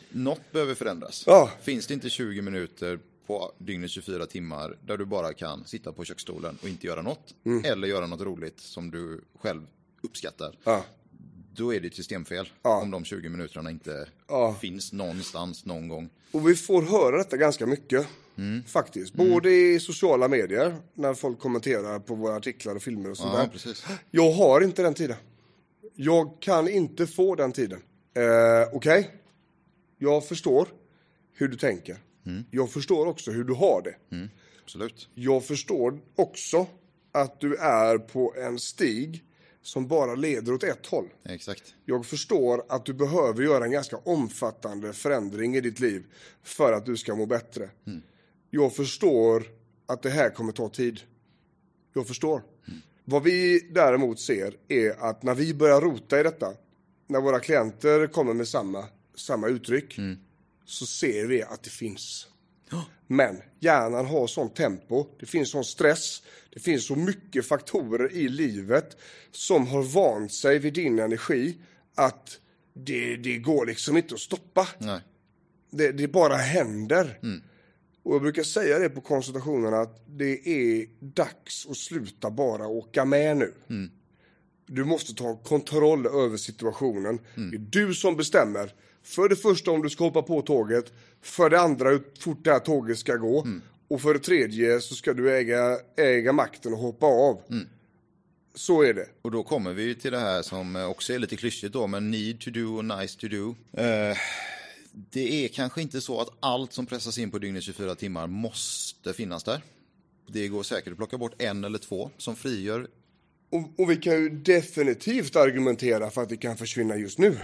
något behöver förändras. Ja. Finns det inte 20 minuter på dygnet 24 timmar där du bara kan sitta på köksstolen och inte göra något Mm. eller göra något roligt som du själv uppskattar. Ja. Då är det ett systemfel Ja. om de 20 minuterna inte Ja. finns någonstans någon gång. Och vi får höra detta ganska mycket. Faktiskt. Både i sociala medier, när folk kommenterar på våra artiklar och filmer och sånt Ja, där. precis. Jag har inte den tiden. Jag kan inte få den tiden. Eh, Okej? Jag förstår hur du tänker. Jag förstår också hur du har det. Absolut. Jag förstår också att du är på en stig som bara leder åt ett håll. Exakt. Jag förstår att du behöver göra en ganska omfattande förändring i ditt liv för att du ska må bättre. Jag förstår att det här kommer ta tid. Jag förstår. Vad vi däremot ser är att när vi börjar rota i detta, när våra klienter kommer med samma, samma uttryck, så ser vi att det finns. Men hjärnan har sånt tempo, det finns sån stress, det finns så mycket faktorer i livet som har vant sig vid din energi att det, det går liksom inte att stoppa. Nej. Det, det bara händer. Och jag brukar säga det på konsultationerna att det är dags att sluta bara åka med nu. Du måste ta kontroll över situationen. Det är du som bestämmer. För det första om du ska hoppa på tåget. För det andra hur fort det här tåget ska gå. Och för det tredje så ska du äga, äga makten och hoppa av. Så är det. Och då kommer vi till det här som också är lite klyschigt då, men need to do och nice to do. Eh, det är kanske inte så att allt som pressas in på dygnet 24 timmar måste finnas där. Det går säkert att plocka bort en eller två som frigör. Och, och vi kan ju definitivt argumentera för att det kan försvinna just nu.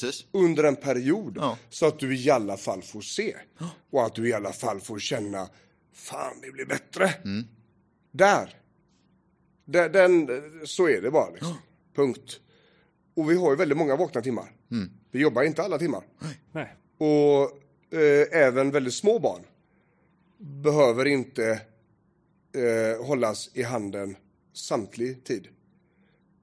Precis. under en period. Ja. Så att du i alla fall får se. Och att du i alla fall får känna, fan det blir bättre. Där. Den, den, så är det bara. Liksom. Punkt. Och vi har ju väldigt många vakna timmar. Vi jobbar inte alla timmar. Nej. Och eh, även väldigt små barn behöver inte eh, hållas i handen samtlig tid.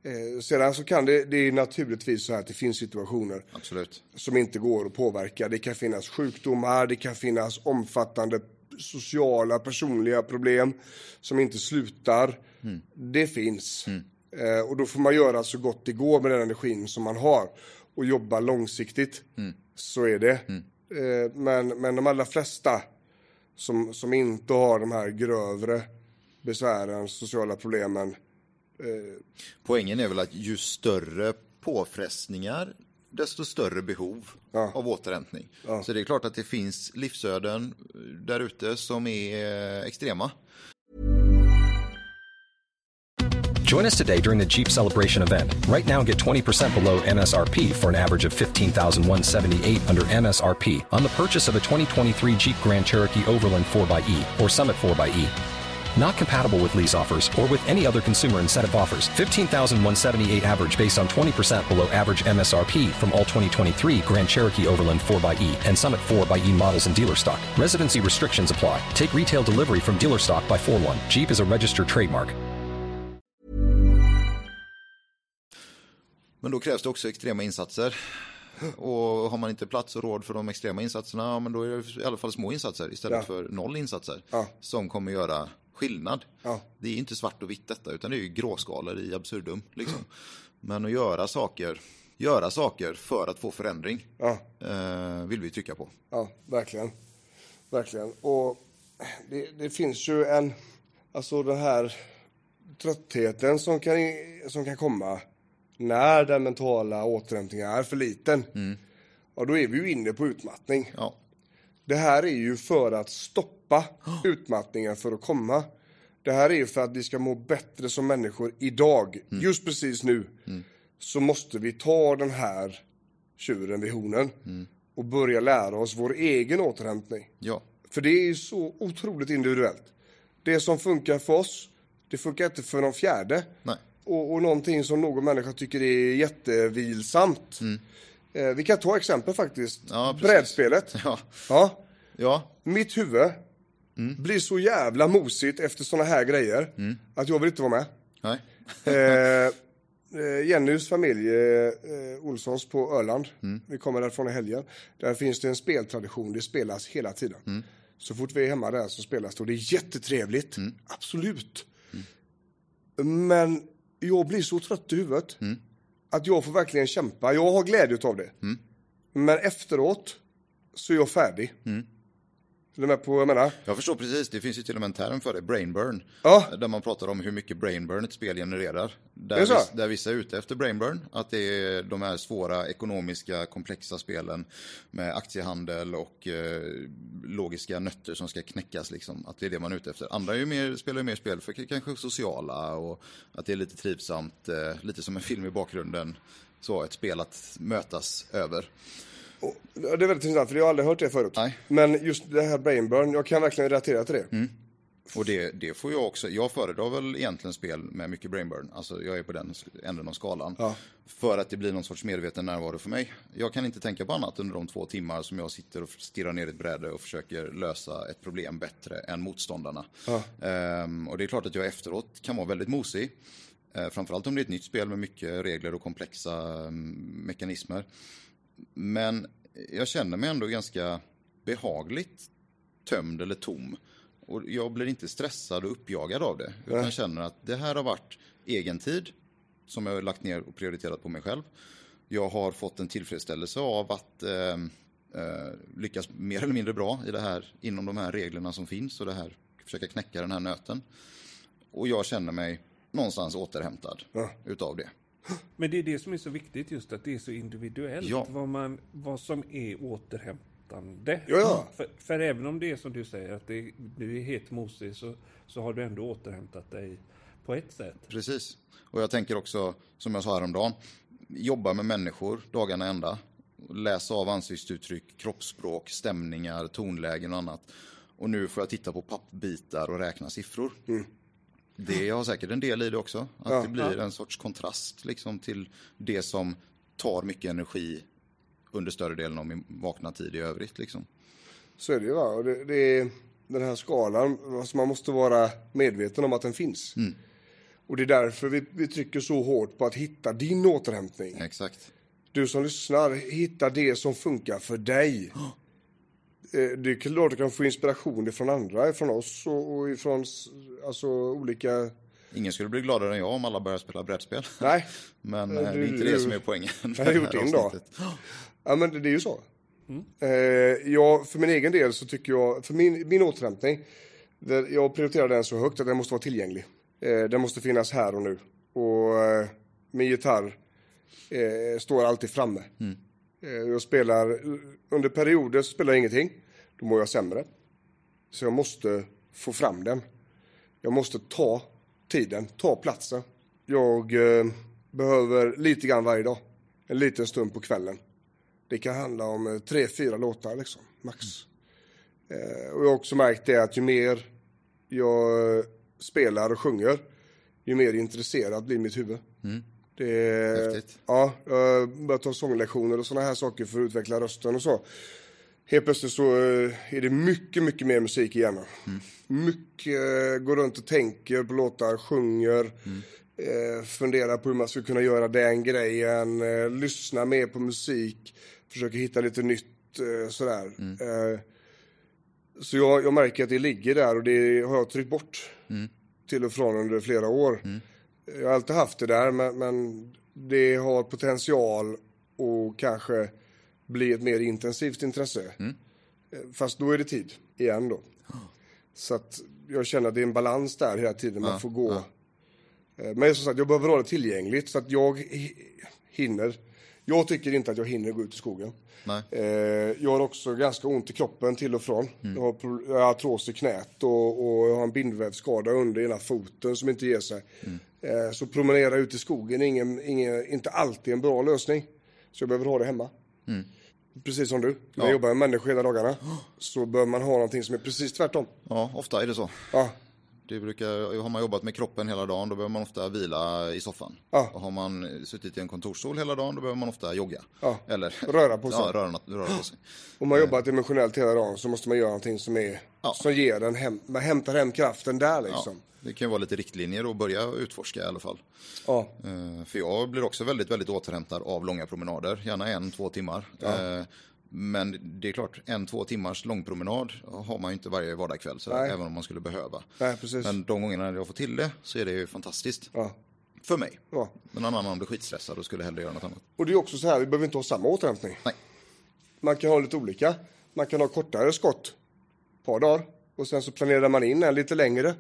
Eh, sedan så kan det, det är naturligtvis så här att det finns situationer Absolut. som inte går att påverka. Det kan finnas sjukdomar, det kan finnas omfattande sociala, personliga problem som inte slutar. Det finns. Eh, och då får man göra så gott det går med den energin som man har och jobba långsiktigt. Så är det. Eh, men, men de allra flesta som, som inte har de här grövre besvären, sociala problemen, Poängen är väl att ju större påfrestningar, desto större behov Ja. av återhämtning. Så det är klart att det finns livsöden där ute som är eh, extrema. Join us today during the Jeep Celebration event. Right now, get 20% below MSRP for an average of 15178 under MSRP on the purchase of a 2023 Jeep Grand Cherokee Overland 4xE or Summit 4xE. Not compatible with lease offers or with any other consumer incentive offers. 15178 average based on 20% below average MSRP from all 2023 Grand Cherokee Overland 4xE and Summit 4xE models in dealer stock. Residency restrictions apply. Take retail delivery from dealer stock by 4 1. Jeep is a registered trademark. Men då krävs det också extrema insatser. Och har man inte plats och råd för de extrema insatserna, ja, men då är det i alla fall små insatser istället Ja. för noll insatser. Ja. Som kommer göra skillnad. Ja. Det är inte svart och vitt detta, utan det är ju gråskalor i absurdum. Liksom. Men att göra saker, göra saker för att få förändring ja. eh, vill vi trycka på. Ja, verkligen. Verkligen. Och det, det finns ju en, alltså den här tröttheten som kan, som kan komma när den mentala återhämtningen är för liten. Ja, då är vi ju inne på utmattning. Ja, Det här är ju för att stoppa utmattningen för att komma. Det här är ju för att vi ska må bättre som människor idag. Just precis nu. Så måste vi ta den här tjuren vid hornen. Och börja lära oss vår egen återhämtning. ja, För det är ju så otroligt individuellt. Det som funkar för oss, det funkar inte för någon fjärde. nej. Och, och någonting som någon människa tycker är jättevilsamt. Eh, vi kan ta exempel faktiskt. Ja, precis. Brädspelet. Ja, Ja, ja, mitt huvud blir så jävla mosigt efter såna här grejer att jag vill inte vara med. nej. Eh, eh, Jennys familj, eh, Olssons på Öland, vi kommer därifrån i helgen. Där finns det en speltradition, det spelas hela tiden. Så fort vi är hemma där så spelas det och det är jättetrevligt, absolut. Men jag blir så trött i huvudet att jag får verkligen kämpa. Jag har glädje av det. Men efteråt så är jag färdig. Är du med på vad jag menar? Jag förstår precis, det finns ju till och med en term för det, brain burn. Ja. Där man pratar om hur mycket brain burn ett spel genererar. Där, Det är så? viss, där vissa är ute efter brain burn, att det är de här svåra ekonomiska komplexa spelen med aktiehandel och eh, logiska nötter som ska knäckas liksom. Att det är det man är ute efter. Andra är ju mer, spelar ju mer spel för kanske sociala och att det är lite trivsamt, eh, lite som en film i bakgrunden. Så ett spel att mötas över. Det är väldigt intressant, för jag har aldrig hört det förut. Nej. Men just det här brain burn, jag kan verkligen relatera till det. Och det, det får jag också, jag föredrar väl egentligen spel med mycket brainburn, alltså jag är på den änden av skalan. Ja. För att det blir någon sorts medveten närvaro för mig. Jag kan inte tänka på annat under de två timmar som jag sitter och stirrar ner i ett bräde och försöker lösa ett problem bättre än motståndarna. Ehm, och det är klart att jag efteråt kan vara väldigt mosig. Eh, framförallt om det är ett nytt spel med mycket regler och komplexa mm, mekanismer. Men jag känner mig ändå ganska behagligt tömd eller tom. Och jag blir inte stressad och uppjagad av det. Utan jag känner att det här har varit egen tid som jag har lagt ner och prioriterat på mig själv. Jag har fått en tillfredsställelse av att eh, eh, lyckas mer eller mindre bra i det här, inom de här reglerna som finns och det här, försöka knäcka den här nöten. Och jag känner mig någonstans återhämtad utav det. Men det är det som är så viktigt just att det är så individuellt Ja. vad, man, vad som är återhämtande. Ja, ja. För, för även om det är som du säger att det, du är helt mosig så, så har du ändå återhämtat dig på ett sätt. Precis. Och jag tänker också, som jag sa häromdagen, jobba med människor dagarna ända. Läsa av ansiktsuttryck, kroppsspråk, stämningar, tonlägen och annat. Och nu får jag titta på pappbitar och räkna siffror. Det har säkert en del i det också. Att det blir en sorts kontrast liksom, till det som tar mycket energi under större delen av min vakna tid i övrigt. Liksom. Så är det ju. Va? Och det, det den här skalan, alltså man måste vara medveten om att den finns. Och det är därför vi, vi trycker så hårt på att hitta din återhämtning. Exakt. Du som lyssnar, hitta det som funkar för dig. Eh, Det är klart du kan få inspiration ifrån andra, ifrån oss och, och ifrån alltså, olika... Ingen skulle bli gladare än jag om alla börjar spela brädspel. Nej, Men Eh, eh, det du- är inte du- det som är poängen. Jag har gjort din dag. Ja, men det, det är ju så. Eh, jag, för min egen del så tycker jag, för min, min återhämtning, det, jag prioriterar den så högt att den måste vara tillgänglig. Eh, den måste finnas här och nu. Och eh, min gitarr eh, står alltid framme. Eh, jag spelar, under perioder så spelar jag ingenting. Då mår jag sämre. Så jag måste få fram den. Jag måste ta tiden, ta platsen. Jag eh, behöver lite grann varje dag. En liten stund på kvällen. Det kan handla om eh, tre, fyra låtar liksom, max. Eh, och jag har också märkt det att ju mer jag eh, spelar och sjunger, ju mer intresserad blir mitt huvud. Det, Häftigt. ja, jag börjar ta sånglektioner och sådana här saker för att utveckla rösten och så. Helt plötsligt så eh, är det mycket, mycket mer musik i hjärnan. Mycket, eh, går runt och tänker på låtar, sjunger, eh, funderar på hur man skulle kunna göra den grejen, eh, lyssna mer på musik, försöker hitta lite nytt eh, sådär. Eh, så jag, jag märker att det ligger där och det har jag tryckt bort till och från under flera år. Jag har alltid haft det där men, men det har potential och kanske bli ett mer intensivt intresse. Eh, Fast då är det tid igen då. Så att jag känner att det är en balans där hela tiden. Man får gå. Eh, Men som sagt, jag behöver ha det tillgängligt så att jag hi- hinner. Jag tycker inte att jag hinner gå ut i skogen. Nej. Eh, jag har också ganska ont i kroppen till och från. Jag har, jag har artros i knät och, och jag har en bindvävsskada under ena foten som inte ger sig. Eh, så promenera ut i skogen är ingen, ingen, inte alltid en bra lösning. Så jag behöver ha det hemma. Precis som du. Jag jobbar med människor hela dagarna så bör man ha någonting som är precis tvärtom. Ja, ofta är det så. Ja, Det brukar, har man jobbat med kroppen hela dagen då behöver man ofta vila i soffan. Ja. Och har man suttit i en kontorsstol hela dagen då behöver man ofta jogga. Ja. Eller Röra på sig. Ja, röra, röra på sig. Om man jobbar dimensionellt hela dagen så måste man göra någonting som, är, Ja. som ger en hem, man hämtar hem kraften där Ja, liksom. det kan ju vara lite riktlinjer att börja utforska i alla fall. Ja. Eh, För jag blir också väldigt, väldigt återhämtad av långa promenader. Gärna en, två timmar. Eh, Men det är klart, en, två timmars långpromenad har man ju inte varje vardagskväll. Så Nej. även om man skulle behöva. Nej. Men de gångerna jag får till det så är det ju fantastiskt. Ja. För mig. Ja. Men någon annan blir skitstressad och skulle hellre göra något annat. Och det är också så här, vi behöver inte ha samma återhämtning. Nej. Man kan ha lite olika. Man kan ha kortare skott, ett par dagar. Och sen så planerar man in en lite längre.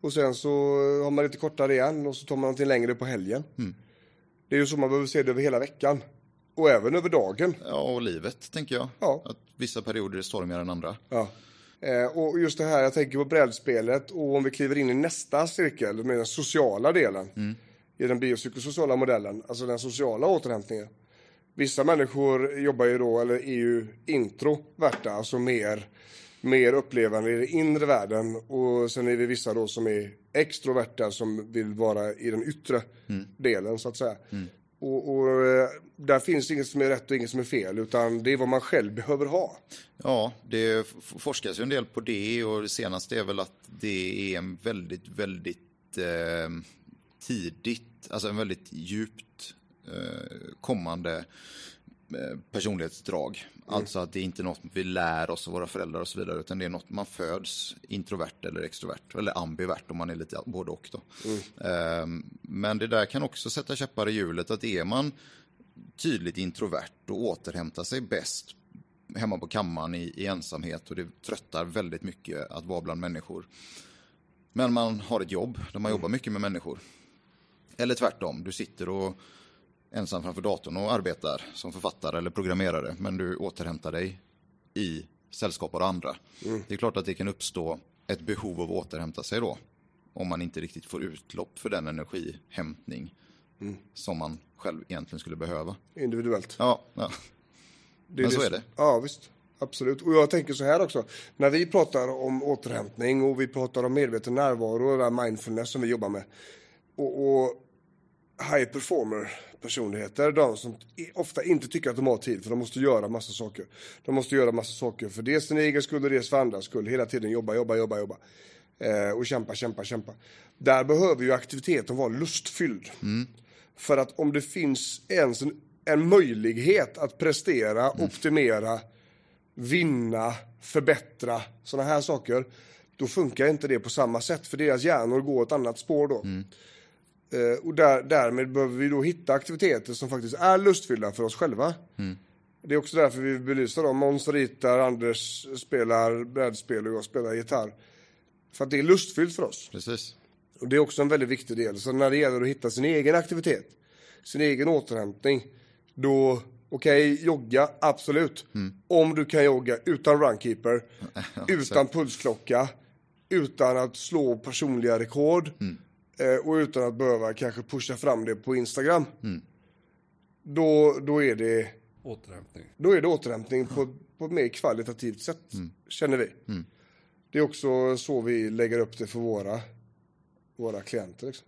Och sen så har man lite kortare igen och så tar man någonting längre på helgen. Mm. Det är ju så man behöver se det över hela veckan. Och även över dagen. Ja, och livet tänker jag. Ja. Att vissa perioder är stormigare än andra. Ja. Eh, och just det här, jag tänker på brädspelet och om vi kliver in i nästa cirkel med den sociala delen i den biopsykosociala modellen, alltså den sociala återhämtningen. Vissa människor jobbar ju då, eller är ju introvärta, alltså mer mer upplevande i den inre världen och sen är det vissa då som är extroverta som vill vara i den yttre delen så att säga. Och, och eh, där finns inget som är rätt och inget som är fel utan det är vad man själv behöver ha. Ja, det forskas ju en del på det och det senaste är väl att det är en väldigt, väldigt eh, tidigt, alltså en väldigt djupt eh, kommande eh, personlighetsdrag. Alltså att det är inte något vi lär oss av våra föräldrar och så vidare, utan det är något man föds introvert eller extrovert, eller ambivert om man är lite både och då. Eh, men det där kan också sätta käppar i hjulet, att är man tydligt introvert och återhämtar sig bäst hemma på kammaren i, i ensamhet och det tröttar väldigt mycket att vara bland människor. Men man har ett jobb där man jobbar mycket med människor. Eller tvärtom, du sitter och ensam framför datorn och arbetar som författare eller programmerare men du återhämtar dig i sällskap av andra. Det är klart att det kan uppstå ett behov av att återhämta sig då. Om man inte riktigt får utlopp för den energihämtning som man själv egentligen skulle behöva. Individuellt. Ja, ja. Det Men så det är det. Ja, visst. Absolut. Och jag tänker så här också. När vi pratar om återhämtning och vi pratar om medveten närvaro och mindfulness som vi jobbar med. Och, och high performer personligheter, de som ofta inte tycker att de har tid för de måste göra massa saker. De måste göra massa saker för dels sin egen skull och dels för andras skull. Hela tiden jobba, jobba, jobba, jobba. Eh, och kämpa, kämpa, kämpa. Där behöver ju aktiviteten vara lustfylld. För att om det finns ens en, en möjlighet att prestera, optimera, vinna, förbättra, sådana här saker. Då funkar inte det på samma sätt för deras hjärnor går ett annat spår då. Eh, och där, därmed behöver vi då hitta aktiviteter som faktiskt är lustfyllda för oss själva. Det är också därför vi belyser dem. Måns ritar, Anders spelar brädspel och jag spelar gitarr. För att det är lustfyllt för oss. Precis. Och det är också en väldigt viktig del. Så när det gäller att hitta sin egen aktivitet, sin egen återhämtning, då, okej, jogga, absolut. Om du kan jogga utan runkeeper, utan pulsklocka, utan att slå personliga rekord eh, och utan att behöva kanske pusha fram det på Instagram. Då, då, är det, Återhämtning. då är det återhämtning på, på ett mer kvalitativt sätt, känner vi. Det är också så vi lägger upp det för våra, våra klienter. Liksom.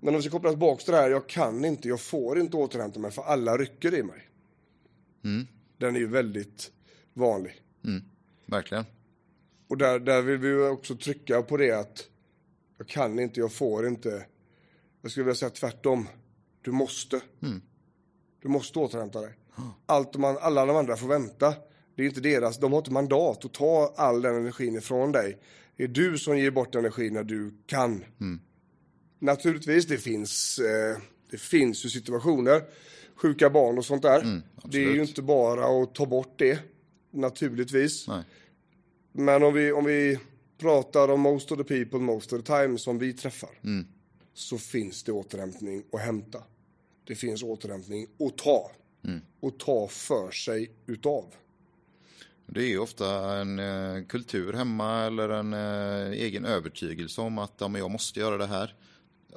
Men om vi ska koppla tillbaka till det här, jag kan inte, jag får inte återhämta mig för alla rycker i mig. Den är ju väldigt vanlig. Verkligen. Och där, där vill vi ju också trycka på det att jag kan inte, jag får inte. Jag skulle vilja säga tvärtom. Du måste. Du måste återhämta dig. Allt man, alla de andra får vänta. Det är inte deras, de har inte mandat att ta all den energin ifrån dig. Det är du som ger bort energi när du kan. Naturligtvis, det finns, eh, det finns ju situationer, sjuka barn och sånt där. det är ju inte bara att ta bort det, naturligtvis. Nej. Men om vi, om vi pratar om most of the people, most of the time som vi träffar. Så finns det återhämtning att hämta. Det finns återhämtning att ta. Och ta för sig utav. Det är ju ofta en eh, kultur hemma eller en eh, egen övertygelse om att ja, men jag måste göra det här.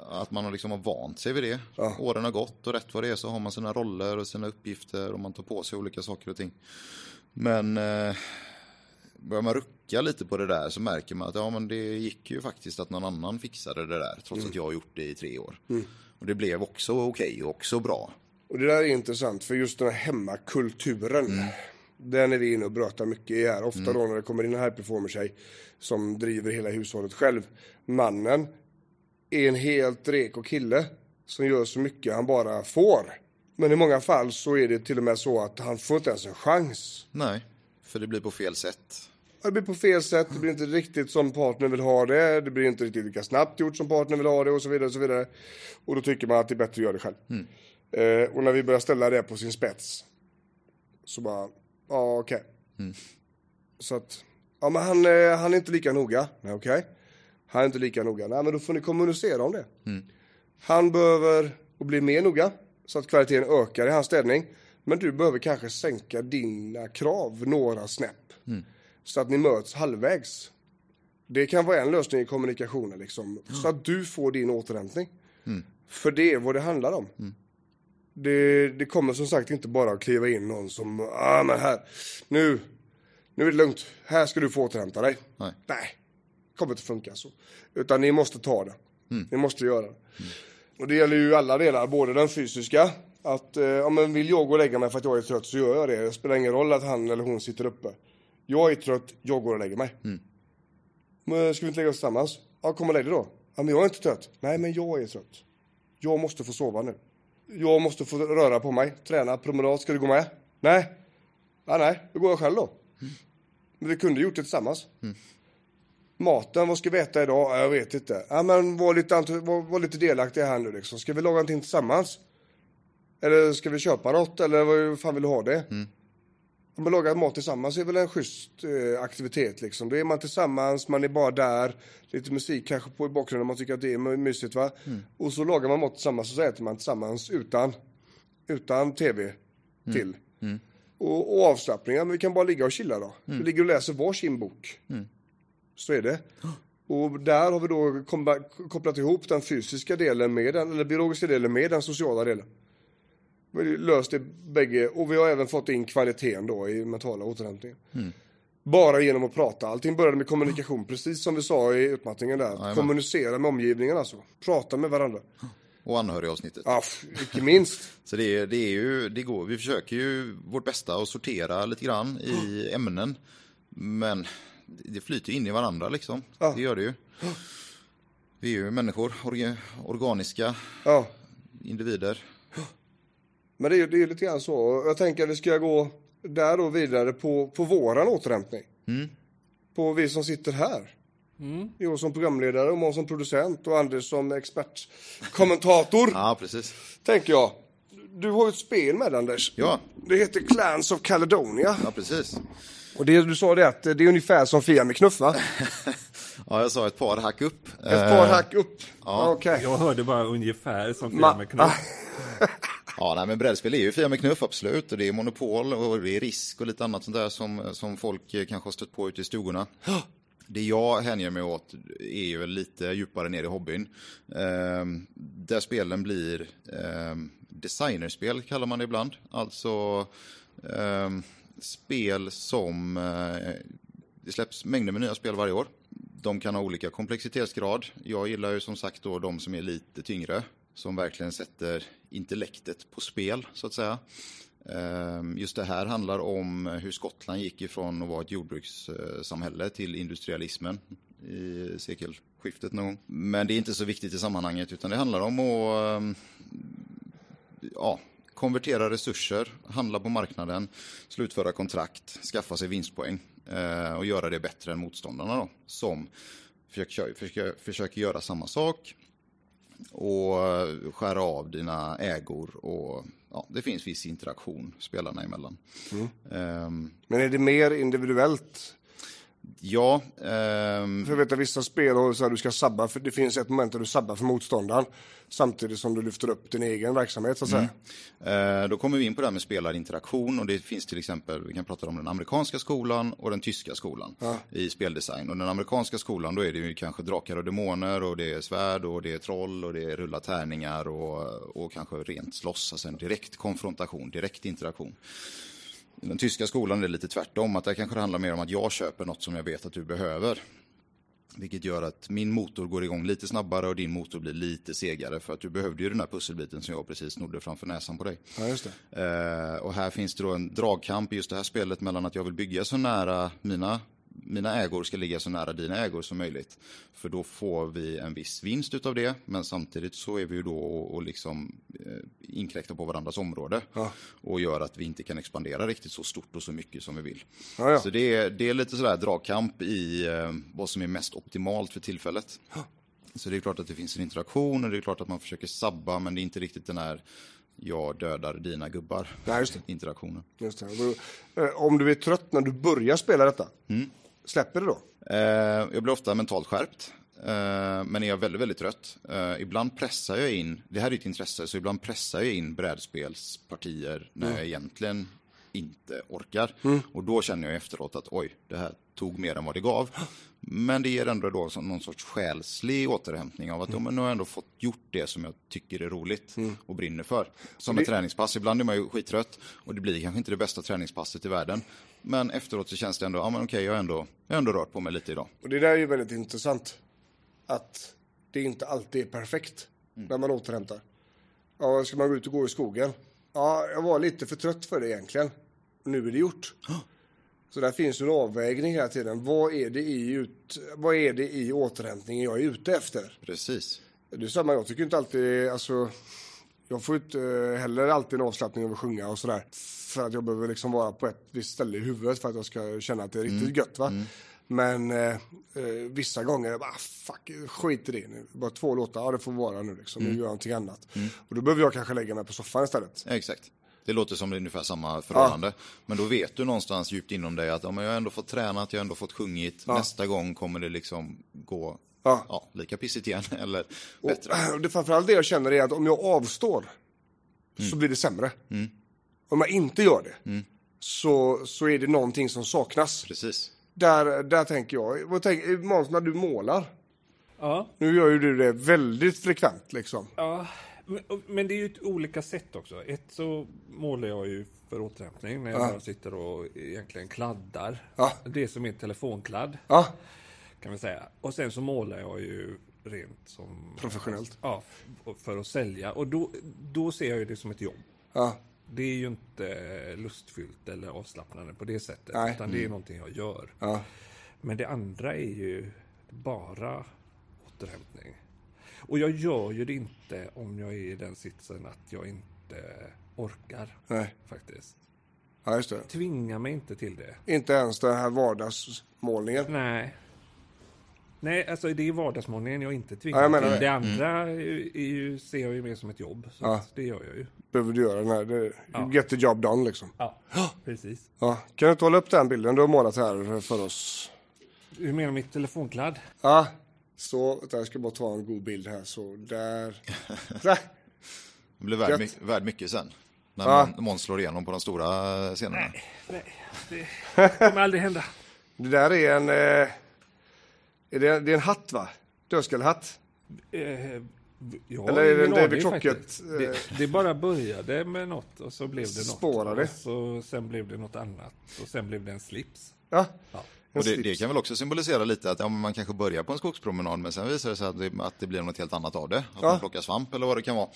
Att man har liksom har vant sig vid det. Åren har gått och rätt vad det är så har man sina roller och sina uppgifter och man tar på sig olika saker och ting. Men eh, börjar man rucka lite på det där så märker man att ja, men det gick ju faktiskt att någon annan fixade det där trots att jag har gjort det i tre år. Och det blev också okej och också bra. Och det där är intressant för just den här hemmakulturen. Den är vi inne och brötar mycket i här. Ofta då när det kommer in en high performer tjej som driver hela hushållet själv. Mannen är en helt reko kille som gör så mycket han bara får. Men i många fall så är det till och med så att han får inte ens en chans. Nej, för det blir på fel sätt. Det blir på fel sätt, det blir inte riktigt som partnern vill ha det, det blir inte riktigt lika snabbt gjort som partnern vill ha det och så vidare. Och så vidare. Och då tycker man att det är bättre att göra det själv. Eh, och när vi börjar ställa det på sin spets så bara, ja okej. Så att, ja men han, eh, han är inte lika noga. Nej okej. Han är inte lika noga. Nej men då får ni kommunicera om det. Han behöver bli mer noga så att kvaliteten ökar i hans städning. Men du behöver kanske sänka dina krav några snäpp. Så att ni möts halvvägs. Det kan vara en lösning i kommunikationen liksom. Så att du får din återhämtning. För det är vad det handlar om. Det, det kommer som sagt inte bara att kliva in någon som, ah men här, nu, Nu är det lugnt. Här ska du få återhämta dig. Nej. Nej, kommer inte funka så. Utan ni måste ta det. Ni måste göra det. Och det gäller ju alla delar, både den fysiska, att eh, ja, men vill jag gå och lägga mig för att jag är trött så gör jag det. Det spelar ingen roll att han eller hon sitter uppe. Jag är trött, jag går och lägger mig. Men ska vi inte lägga oss tillsammans? Ja, kom och lägg dig då. Ja, men jag är inte trött. Nej, men jag är trött. Jag måste få sova nu. Jag måste få röra på mig, träna, promenad. Ska du gå med? Nej. Ja, nej, då går jag själv då. Men vi kunde gjort det tillsammans. Maten, vad ska vi äta idag? Ja, jag vet inte. Ja, men var lite, var, var lite delaktiga här nu liksom. Ska vi laga någonting tillsammans? Eller ska vi köpa något? Eller vad fan vill du ha det? Om man lagar mat tillsammans är väl en schysst eh, aktivitet liksom. Då är man tillsammans, man är bara där. Lite musik kanske på i bakgrunden, man tycker att det är my- mysigt va. Och så lagar man mat tillsammans och så äter man tillsammans utan, utan tv till. Och, och avslappningar, men vi kan bara ligga och chilla då. Vi ligger och läser varsin bok. Så är det. Och där har vi då kopplat ihop den fysiska delen med den, eller biologiska delen med den sociala delen. Löst det bägge och vi har även fått in kvaliteten då i mentala återhämtningen. Bara genom att prata. Allting började med kommunikation, precis som vi sa i utmattningen där. Kommunicera med omgivningen alltså. Prata med varandra. Och anhörigavsnittet. Ja, icke minst. Så det, är- det är ju, det går, vi försöker ju vårt bästa att sortera lite grann i ämnen. Men det flyter in i varandra liksom. Ja. Det gör det ju. Vi är ju människor, orga, organiska Ja. individer. Men det är, det är lite grann så. Och Jag tänker att vi ska gå där då vidare på, på våran återhämtning. På vi som sitter här. Jag som programledare och Måns som producent och Anders som expertkommentator. Ja, precis. Tänker jag. Du har ju ett spel med Anders. Ja. Det heter Clans of Caledonia. Ja, precis. Och det du sa det att det är ungefär som Fia med knuff va? Ja, jag sa ett par hack upp. Ett par hack upp. ja. Okej. Jag hörde bara ungefär som Fia med knuff. Ja, nej, men brädspel är ju fria med knuff, absolut. Och det är Monopol och det är Risk och lite annat sånt där som, som folk eh, kanske har stött på ute i stugorna. Det jag hänger mig åt är ju lite djupare ner i hobbyn. Eh, där spelen blir eh, designerspel kallar man det ibland. Alltså eh, spel som... Eh, det släpps mängder med nya spel varje år. De kan ha olika komplexitetsgrad. Jag gillar ju som sagt då de som är lite tyngre. Som verkligen sätter intellektet på spel så att säga. Ehm, just det här handlar om hur Skottland gick ifrån att vara ett jordbrukssamhälle till industrialismen i sekelskiftet någon gång. Men det är inte så viktigt i sammanhanget utan det handlar om att ehm, ja, konvertera resurser, handla på marknaden, slutföra kontrakt, skaffa sig vinstpoäng eh, och göra det bättre än motståndarna då, som försöker, försöker, försöker göra samma sak och eh, skära av dina ägor och ja, det finns viss interaktion spelarna emellan. Ehm, Men är det mer individuellt? Ja, ehm, För jag vet att vissa spel har så här, du ska sabba, för det finns ett moment där du sabbar för motståndaren. Samtidigt som du lyfter upp din egen verksamhet så att säga. Eh, Då kommer vi in på det här med spelarinteraktion och det finns till exempel, vi kan prata om den amerikanska skolan och den tyska skolan i speldesign. Och den amerikanska skolan då är det ju kanske drakar och demoner och det är svärd och det är troll och det är rulla tärningar och, och kanske rent slåss, alltså en direkt konfrontation, direkt interaktion. I den tyska skolan är det lite tvärtom, att där kanske det handlar mer om att jag köper något som jag vet att du behöver. Vilket gör att min motor går igång lite snabbare och din motor blir lite segare för att du behövde ju den här pusselbiten som jag precis snodde framför näsan på dig. Ja, just det. Eh, och här finns det då en dragkamp i just det här spelet mellan att jag vill bygga så nära mina, mina ägor ska ligga så nära dina ägor som möjligt. För då får vi en viss vinst utav det, men samtidigt så är vi ju då och, och liksom eh, inkräktar på varandras område. Och gör att vi inte kan expandera riktigt så stort och så mycket som vi vill. Ja, ja. Så det är, det är lite sådär dragkamp i eh, vad som är mest optimalt för tillfället. Så det är klart att det finns en interaktion och det är klart att man försöker sabba men det är inte riktigt den här jag dödar dina gubbar Nej, just det. interaktionen. Just det. Eh, Om du är trött när du börjar spela detta, släpper det då? Eh, jag blir ofta mentalt skärpt. Eh, men är jag väldigt, väldigt trött. Eh, ibland pressar jag in, det här är ett intresse, så ibland pressar jag in brädspelspartier när jag egentligen inte orkar. Mm. Och då känner jag efteråt att oj, det här tog mer än vad det gav. Men det ger ändå då någon sorts själslig återhämtning av att Mm. ja, men nu har jag ändå fått gjort det som jag tycker är roligt och brinner för. Som ett träningspass, ibland är man ju skittrött och det blir kanske inte det bästa träningspasset i världen. Men efteråt så känns det ändå, ja men okej, jag har ändå, jag har ändå rört på mig lite idag. Och det där är ju väldigt intressant. Att det inte alltid är perfekt när man återhämtar. Ja, ska man gå ut och gå i skogen? Ja, jag var lite för trött för det egentligen. Nu är det gjort. Så där finns en avvägning hela tiden. Vad är det i, ut, vad är det i återhämtningen jag är ute efter? Precis. Det är samma, jag tycker inte alltid, alltså, jag får inte eh, heller alltid en avslappning av att sjunga och sådär. För att jag behöver liksom vara på ett visst ställe i huvudet för att jag ska känna att det är riktigt gött va. Men eh, eh, vissa gånger, jag bara "Ah, fuck, skit i det nu. Bara två låtar, ja det får vara nu liksom. Nu gör jag någonting annat. Och då behöver jag kanske lägga mig på soffan istället. Exakt. Det låter som det är ungefär samma förhållande. Men då vet du någonstans djupt inom dig att ja, men jag har ändå fått tränat, jag har ändå fått sjungit. Nästa gång kommer det liksom gå Ja. ja, lika pissigt igen eller bättre. Och det framförallt det jag känner är att om jag avstår så blir det sämre. Om jag inte gör det så, så är det någonting som saknas. Precis. Där, där tänker jag, vad tänker, Måns när du målar, Ja, nu gör ju du det väldigt frekvent liksom. ja. Men- det är ju olika sätt också. Ett så målar jag ju för återhämtning när jag bara sitter och egentligen kladdar. Ja. Det som är telefonkladd Ja, kan vi säga. Och sen så målar jag ju rent som... Professionellt. Ja, för att sälja. Och då, då ser jag ju det som ett jobb. ja, Det är ju inte lustfyllt eller avslappnande på det sättet. Nej. Utan det är någonting jag gör. ja. Men det andra är ju bara återhämtning. Och jag gör ju det inte om jag är i den sitsen att jag inte orkar. Nej. Faktiskt. ja just det. Tvinga mig inte till det. Inte ens den här vardagsmålningen. Nej. Nej, alltså det är vardagsmålningen jag inte tvingar Ja, jag till. det. Det andra ju, är ju, ser jag ju mer som ett jobb. Så Ja. det gör jag ju. Behöver du göra den här, det, Ja. get the job done liksom. Ja, precis. Ja. Kan du inte hålla upp den bilden du har målat här för oss? Hur menar du mitt telefonkladd? Ja, så, vänta, jag ska bara ta en god bild här, så där. där. Det blir värd, Gött. my- värd mycket sen. När Ja. Måns slår igenom på de stora scenerna. Nej, det kommer aldrig hända. Det där är en, eh, är det, det är en hatt va? Dödskallehatt? Eh, ja, Eller är det en David Crockett, eh, Det, det bara började med något och så blev det något. Spårade. Och så, sen blev det något annat. Och sen blev det en slips. Ja. Ja. En Och det, slips. det kan väl också symbolisera lite att ja, man kanske börjar på en skogspromenad men sen visar det sig att det, att det blir något helt annat av det. Att Ja. man plockar svamp eller vad det kan vara.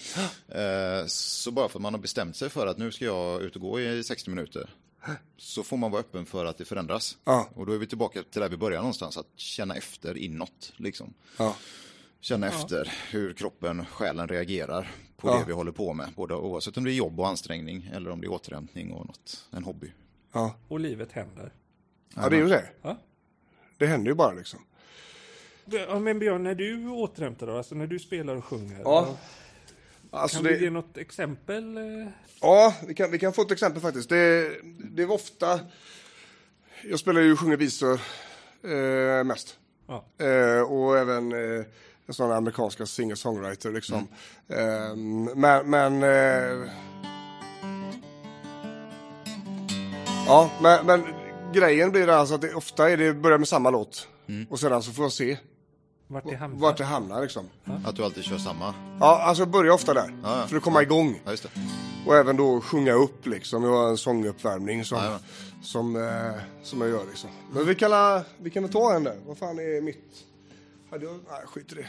Eh, så bara för att man har bestämt sig för att nu ska jag ut och gå i 60 minuter. Så får man vara öppen för att det förändras. Ja. Och då är vi tillbaka till där vi börjar någonstans. Att känna efter inåt. Liksom. Ja. Känna efter hur kroppen, själen reagerar på Ja. det vi håller på med. Både, oavsett om det är jobb och ansträngning eller om det är återhämtning och något, en hobby. Ja. Och livet händer. ja, det är ju det. Ja. Det händer ju bara liksom. Ja, men Björn, när du återhämtar då? Alltså när du spelar och sjunger. Ja. då- Alltså Kan du ge det, något exempel? eh? ja, vi kan, vi kan få ett exempel faktiskt. Det, det var ofta, jag spelar ju och sjunger visor eh, mest. Ja. Eh, och även eh, sådana amerikanska singer-songwriter liksom. Eh, men, men eh, Ja, men, men grejen blir alltså att det, ofta är det börjar med samma låt. Och sedan så får jag se Vart det hamnar? vart det hamnar liksom. Att du alltid kör samma. Ja, alltså börja ofta där. Ja, ja. För att komma igång. Ja, just det. Och även då sjunga upp liksom. Jag har en sånguppvärmning som, Ja, som, eh, som jag gör liksom. Men vi kan, vi kan ta en där. Vad fan är mitt? Hade jag, nej, skit i det.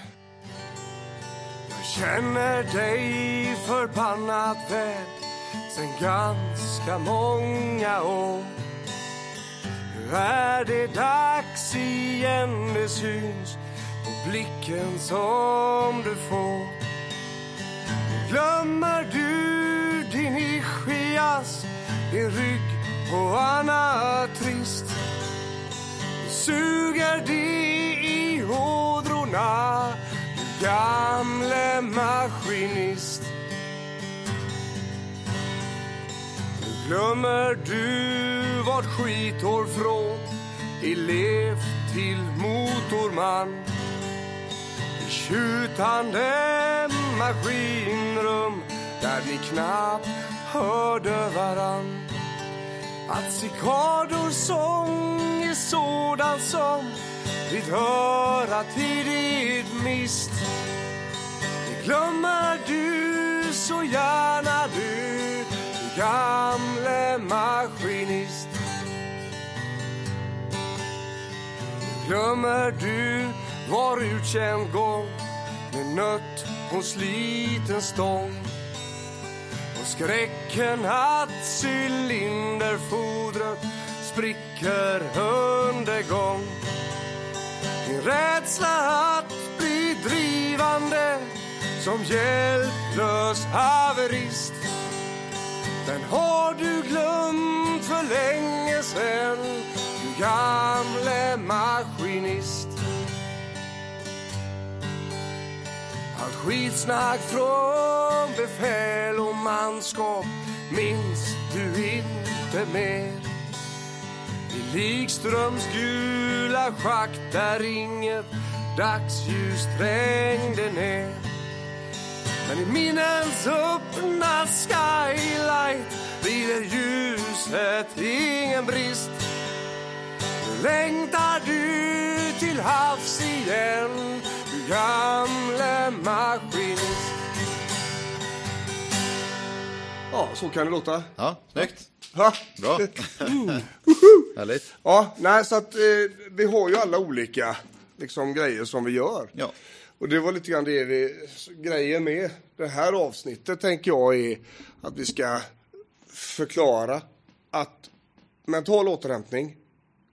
Jag känner dig förbannat väl sen ganska många år. Nu är det dags igen, det syns på blicken som du får. Glömmer du din ischias, din rygg och annat trist? Suger det i ådrorna, gamle maskinist. Nu glömmer du vart skithår från elev till motorman i tjutande maskinrum där ni knappt hörde varann. att cikadors sång är sådan som ditt öra tidigt mist. Det glömmer du så gärna du, du gamle maskinist. Glömmer du var utkänd gång med nött på sliten stång och skräcken att cylinderfodret spricker undergång. Din rädsla att bli drivande som hjälplös haverist. Den har du glömt för länge sen du gamle maskinist. Allt skitsnack från befäl och manskap minns du inte mer i Likströms gula schakt där inget dagsljus trängde ner men i minnens öppna skylight lider ljuset ingen brist Nu längtar du till havs igen du gamle maskinist Ja, så kan det låta. Ja, snyggt. Ha? Bra. Härligt. Ja, nej, så att eh, vi har ju alla olika liksom, grejer som vi gör. Ja. Och det var lite grann det vi, grejen med det här avsnittet tänker jag är att vi ska förklara att mental återhämtning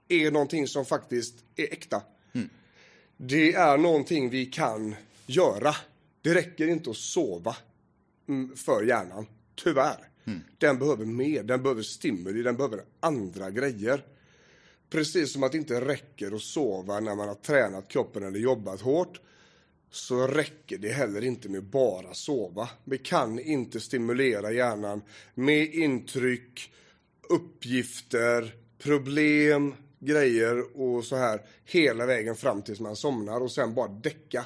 är någonting som faktiskt är äkta. Det är någonting vi kan göra. Det räcker inte att sova mm, för hjärnan, tyvärr. Den behöver mer, den behöver stimuli, den behöver andra grejer. Precis som att det inte räcker att sova när man har tränat kroppen eller jobbat hårt så räcker det heller inte med bara sova. Vi kan inte stimulera hjärnan med intryck, uppgifter, problem, grejer och så här hela vägen fram tills man somnar och sen bara däcka.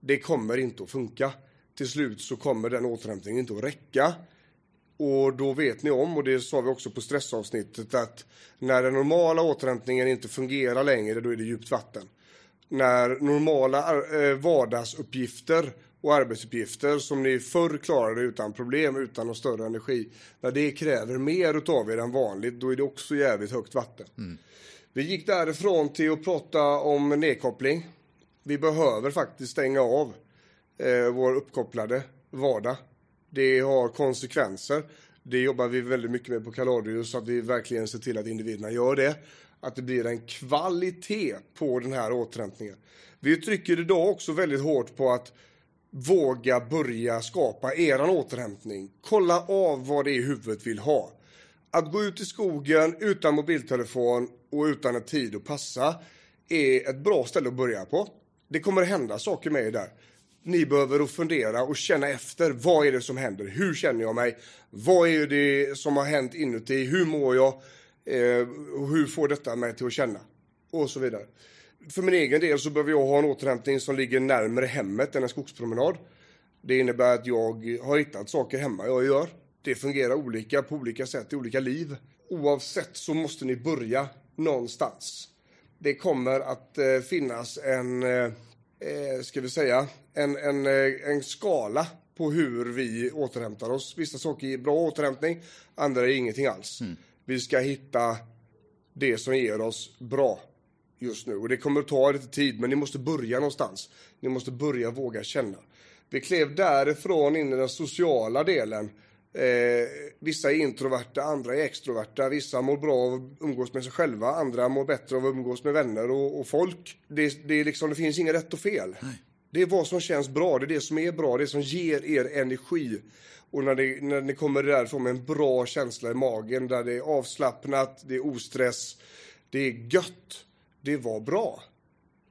Det kommer inte att funka. Till slut så kommer den återhämtningen inte att räcka. Och då vet ni om, och det sa vi också på stressavsnittet, att när den normala återhämtningen inte fungerar längre, då är det djupt vatten. När normala eh, vardagsuppgifter och arbetsuppgifter som ni förr klarade utan problem, utan någon större energi, när det kräver mer utav er än vanligt, då är det också jävligt högt vatten. Vi gick därifrån till att prata om nedkoppling. Vi behöver faktiskt stänga av eh, vår uppkopplade vardag. Det har konsekvenser. Det jobbar vi väldigt mycket med på Kaladius, så att vi verkligen ser till att individerna gör det. Att det blir en kvalitet på den här återhämtningen. Vi trycker idag också väldigt hårt på att våga börja skapa er återhämtning. Kolla av vad det är huvudet vill ha. Att gå ut i skogen utan mobiltelefon och utan en tid att passa är ett bra ställe att börja på. Det kommer att hända saker med er där. Ni behöver fundera och känna efter. Vad är det som händer? Hur känner jag mig? Vad är det som har hänt inuti? Hur mår jag? Eh, och hur får detta mig till att känna? Och så vidare. För min egen del så behöver jag ha en återhämtning som ligger närmare hemmet än en skogspromenad. Det innebär att jag har hittat saker hemma jag gör. Det fungerar olika på olika sätt i olika liv. Oavsett så måste ni börja någonstans. Det kommer att eh, finnas en, eh, eh, ska vi säga, en, en, eh, en skala på hur vi återhämtar oss. Vissa saker ger bra återhämtning, andra är ingenting alls. Vi ska hitta det som ger oss bra just nu. Och det kommer att ta lite tid, men ni måste börja någonstans. Ni måste börja våga känna. Vi klev därifrån in i den sociala delen. Eh, vissa är introverta, andra är extroverta. Vissa mår bra av att umgås med sig själva, andra mår bättre av att umgås med vänner och, och folk. Det, det, är liksom, det finns inget rätt och fel. Det är vad som känns bra, det är det som är bra, det som ger er energi. Och när, det, när ni kommer därifrån med en bra känsla i magen, där det är avslappnat, det är ostress, det är gött, det var bra.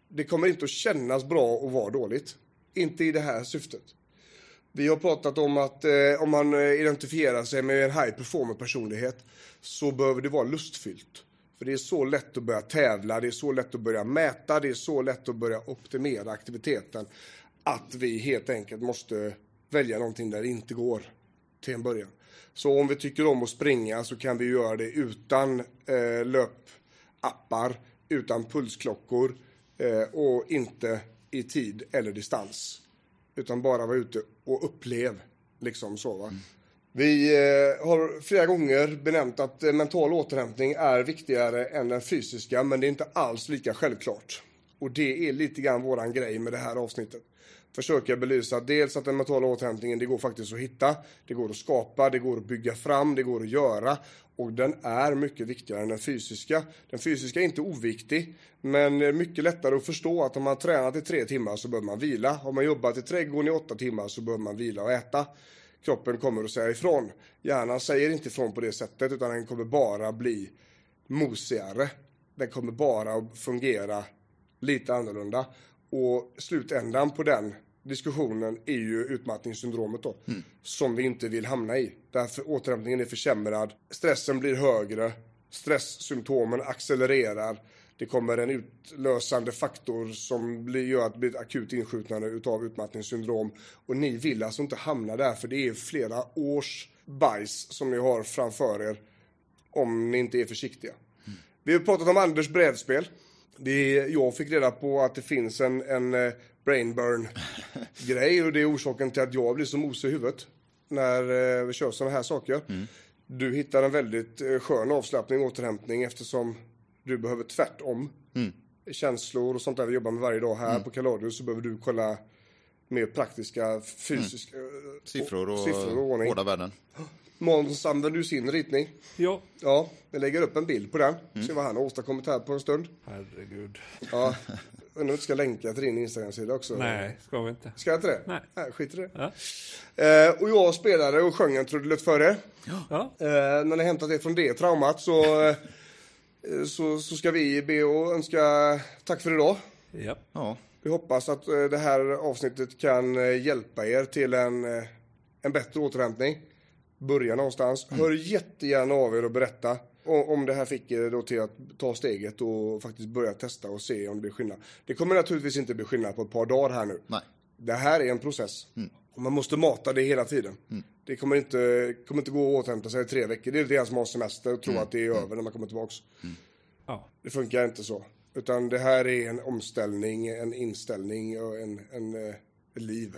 Det kommer inte att kännas bra att vara dåligt. Inte i det här syftet. Vi har pratat om att eh, om man eh, identifierar sig med en high performer personlighet så behöver det vara lustfyllt. För det är så lätt att börja tävla, det är så lätt att börja mäta, det är så lätt att börja optimera aktiviteten. Att vi helt enkelt måste välja någonting där det inte går. till en början. Så om vi tycker om att springa så kan vi göra det utan eh, löpappar, utan pulsklockor eh, och inte i tid eller distans. Utan bara vara ute och upplev. Liksom så va. Mm. Vi eh, har flera gånger benämnt att eh, mental återhämtning är viktigare än den fysiska, men det är inte alls lika självklart. Och det är lite grann våran grej med det här avsnittet. Försöka belysa dels att den mentala återhämtningen, det går faktiskt att hitta, det går att skapa, det går att bygga fram, det går att göra. Och den är mycket viktigare än den fysiska. Den fysiska är inte oviktig, men eh, mycket lättare att förstå att om man tränat i tre timmar så behöver man vila. Har man jobbat i trädgården i åtta timmar så behöver man vila och äta kroppen kommer att säga ifrån. Hjärnan säger inte ifrån på det sättet utan den kommer bara bli mosigare. Den kommer bara att fungera lite annorlunda. Och slutändan på den diskussionen är ju utmattningssyndromet då. Som vi inte vill hamna i. Därför återhämtningen är försämrad. Stressen blir högre. Stresssymptomen accelererar. Det kommer en utlösande faktor som blir, gör att det blir ett akut insjuknande utav utmattningssyndrom. Och ni vill alltså inte hamna där för det är flera års bajs som ni har framför er. Om ni inte är försiktiga. Vi har pratat om Anders brädspel. Det är, jag fick reda på att det finns en, en eh, brain burn grej och det är orsaken till att jag blir så mosig i huvudet när eh, vi kör sådana här saker. Du hittar en väldigt eh, skön avslappning och återhämtning eftersom du behöver tvärtom. Känslor och sånt där vi jobbar med varje dag här på Kaladius så behöver du kolla mer praktiska fysiska eh, Siffror och, siffror och ordning. hårda värden. Måns använder du sin ritning. Ja, Ja, vi lägger upp en bild på den. Se vad han har åstadkommit här på en stund. herregud. Ja, undrar om du ska länka till din Instagram-sida också. Nej, ska vi inte. Ska jag inte det? Nej. Nej, skit i det. Ja. Eh, och jag spelade och sjöng en trudelutt för er. Ja, Eh, när ni hämtat er från det traumat så, eh, så, så ska vi be och önska tack för idag. ja. Ja, Vi hoppas att eh, det här avsnittet kan eh, hjälpa er till en, eh, en bättre återhämtning. Börja någonstans. Hör jättegärna av er och berätta om det här fick er då till att ta steget och faktiskt börja testa och se om det blir skillnad. Det kommer naturligtvis inte bli skillnad på ett par dagar här nu. nej. Det här är en process. Och man måste mata det hela tiden. Det kommer inte, kommer inte gå att återhämta sig i tre veckor. Det är lite grann som att ha semester och tro att det är över när man kommer tillbaks. ja. Det funkar inte så. Utan det här är en omställning, en inställning och en, en, eh, ett liv.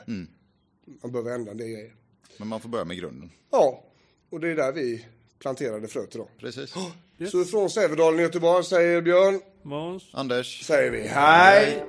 Man behöver ändra det grejer. Men man får börja med grunden. Ja, och det är där vi planterade fröet idag. Precis. Så från Sävedalen i Göteborg säger Björn, Måns? Anders. säger vi hej!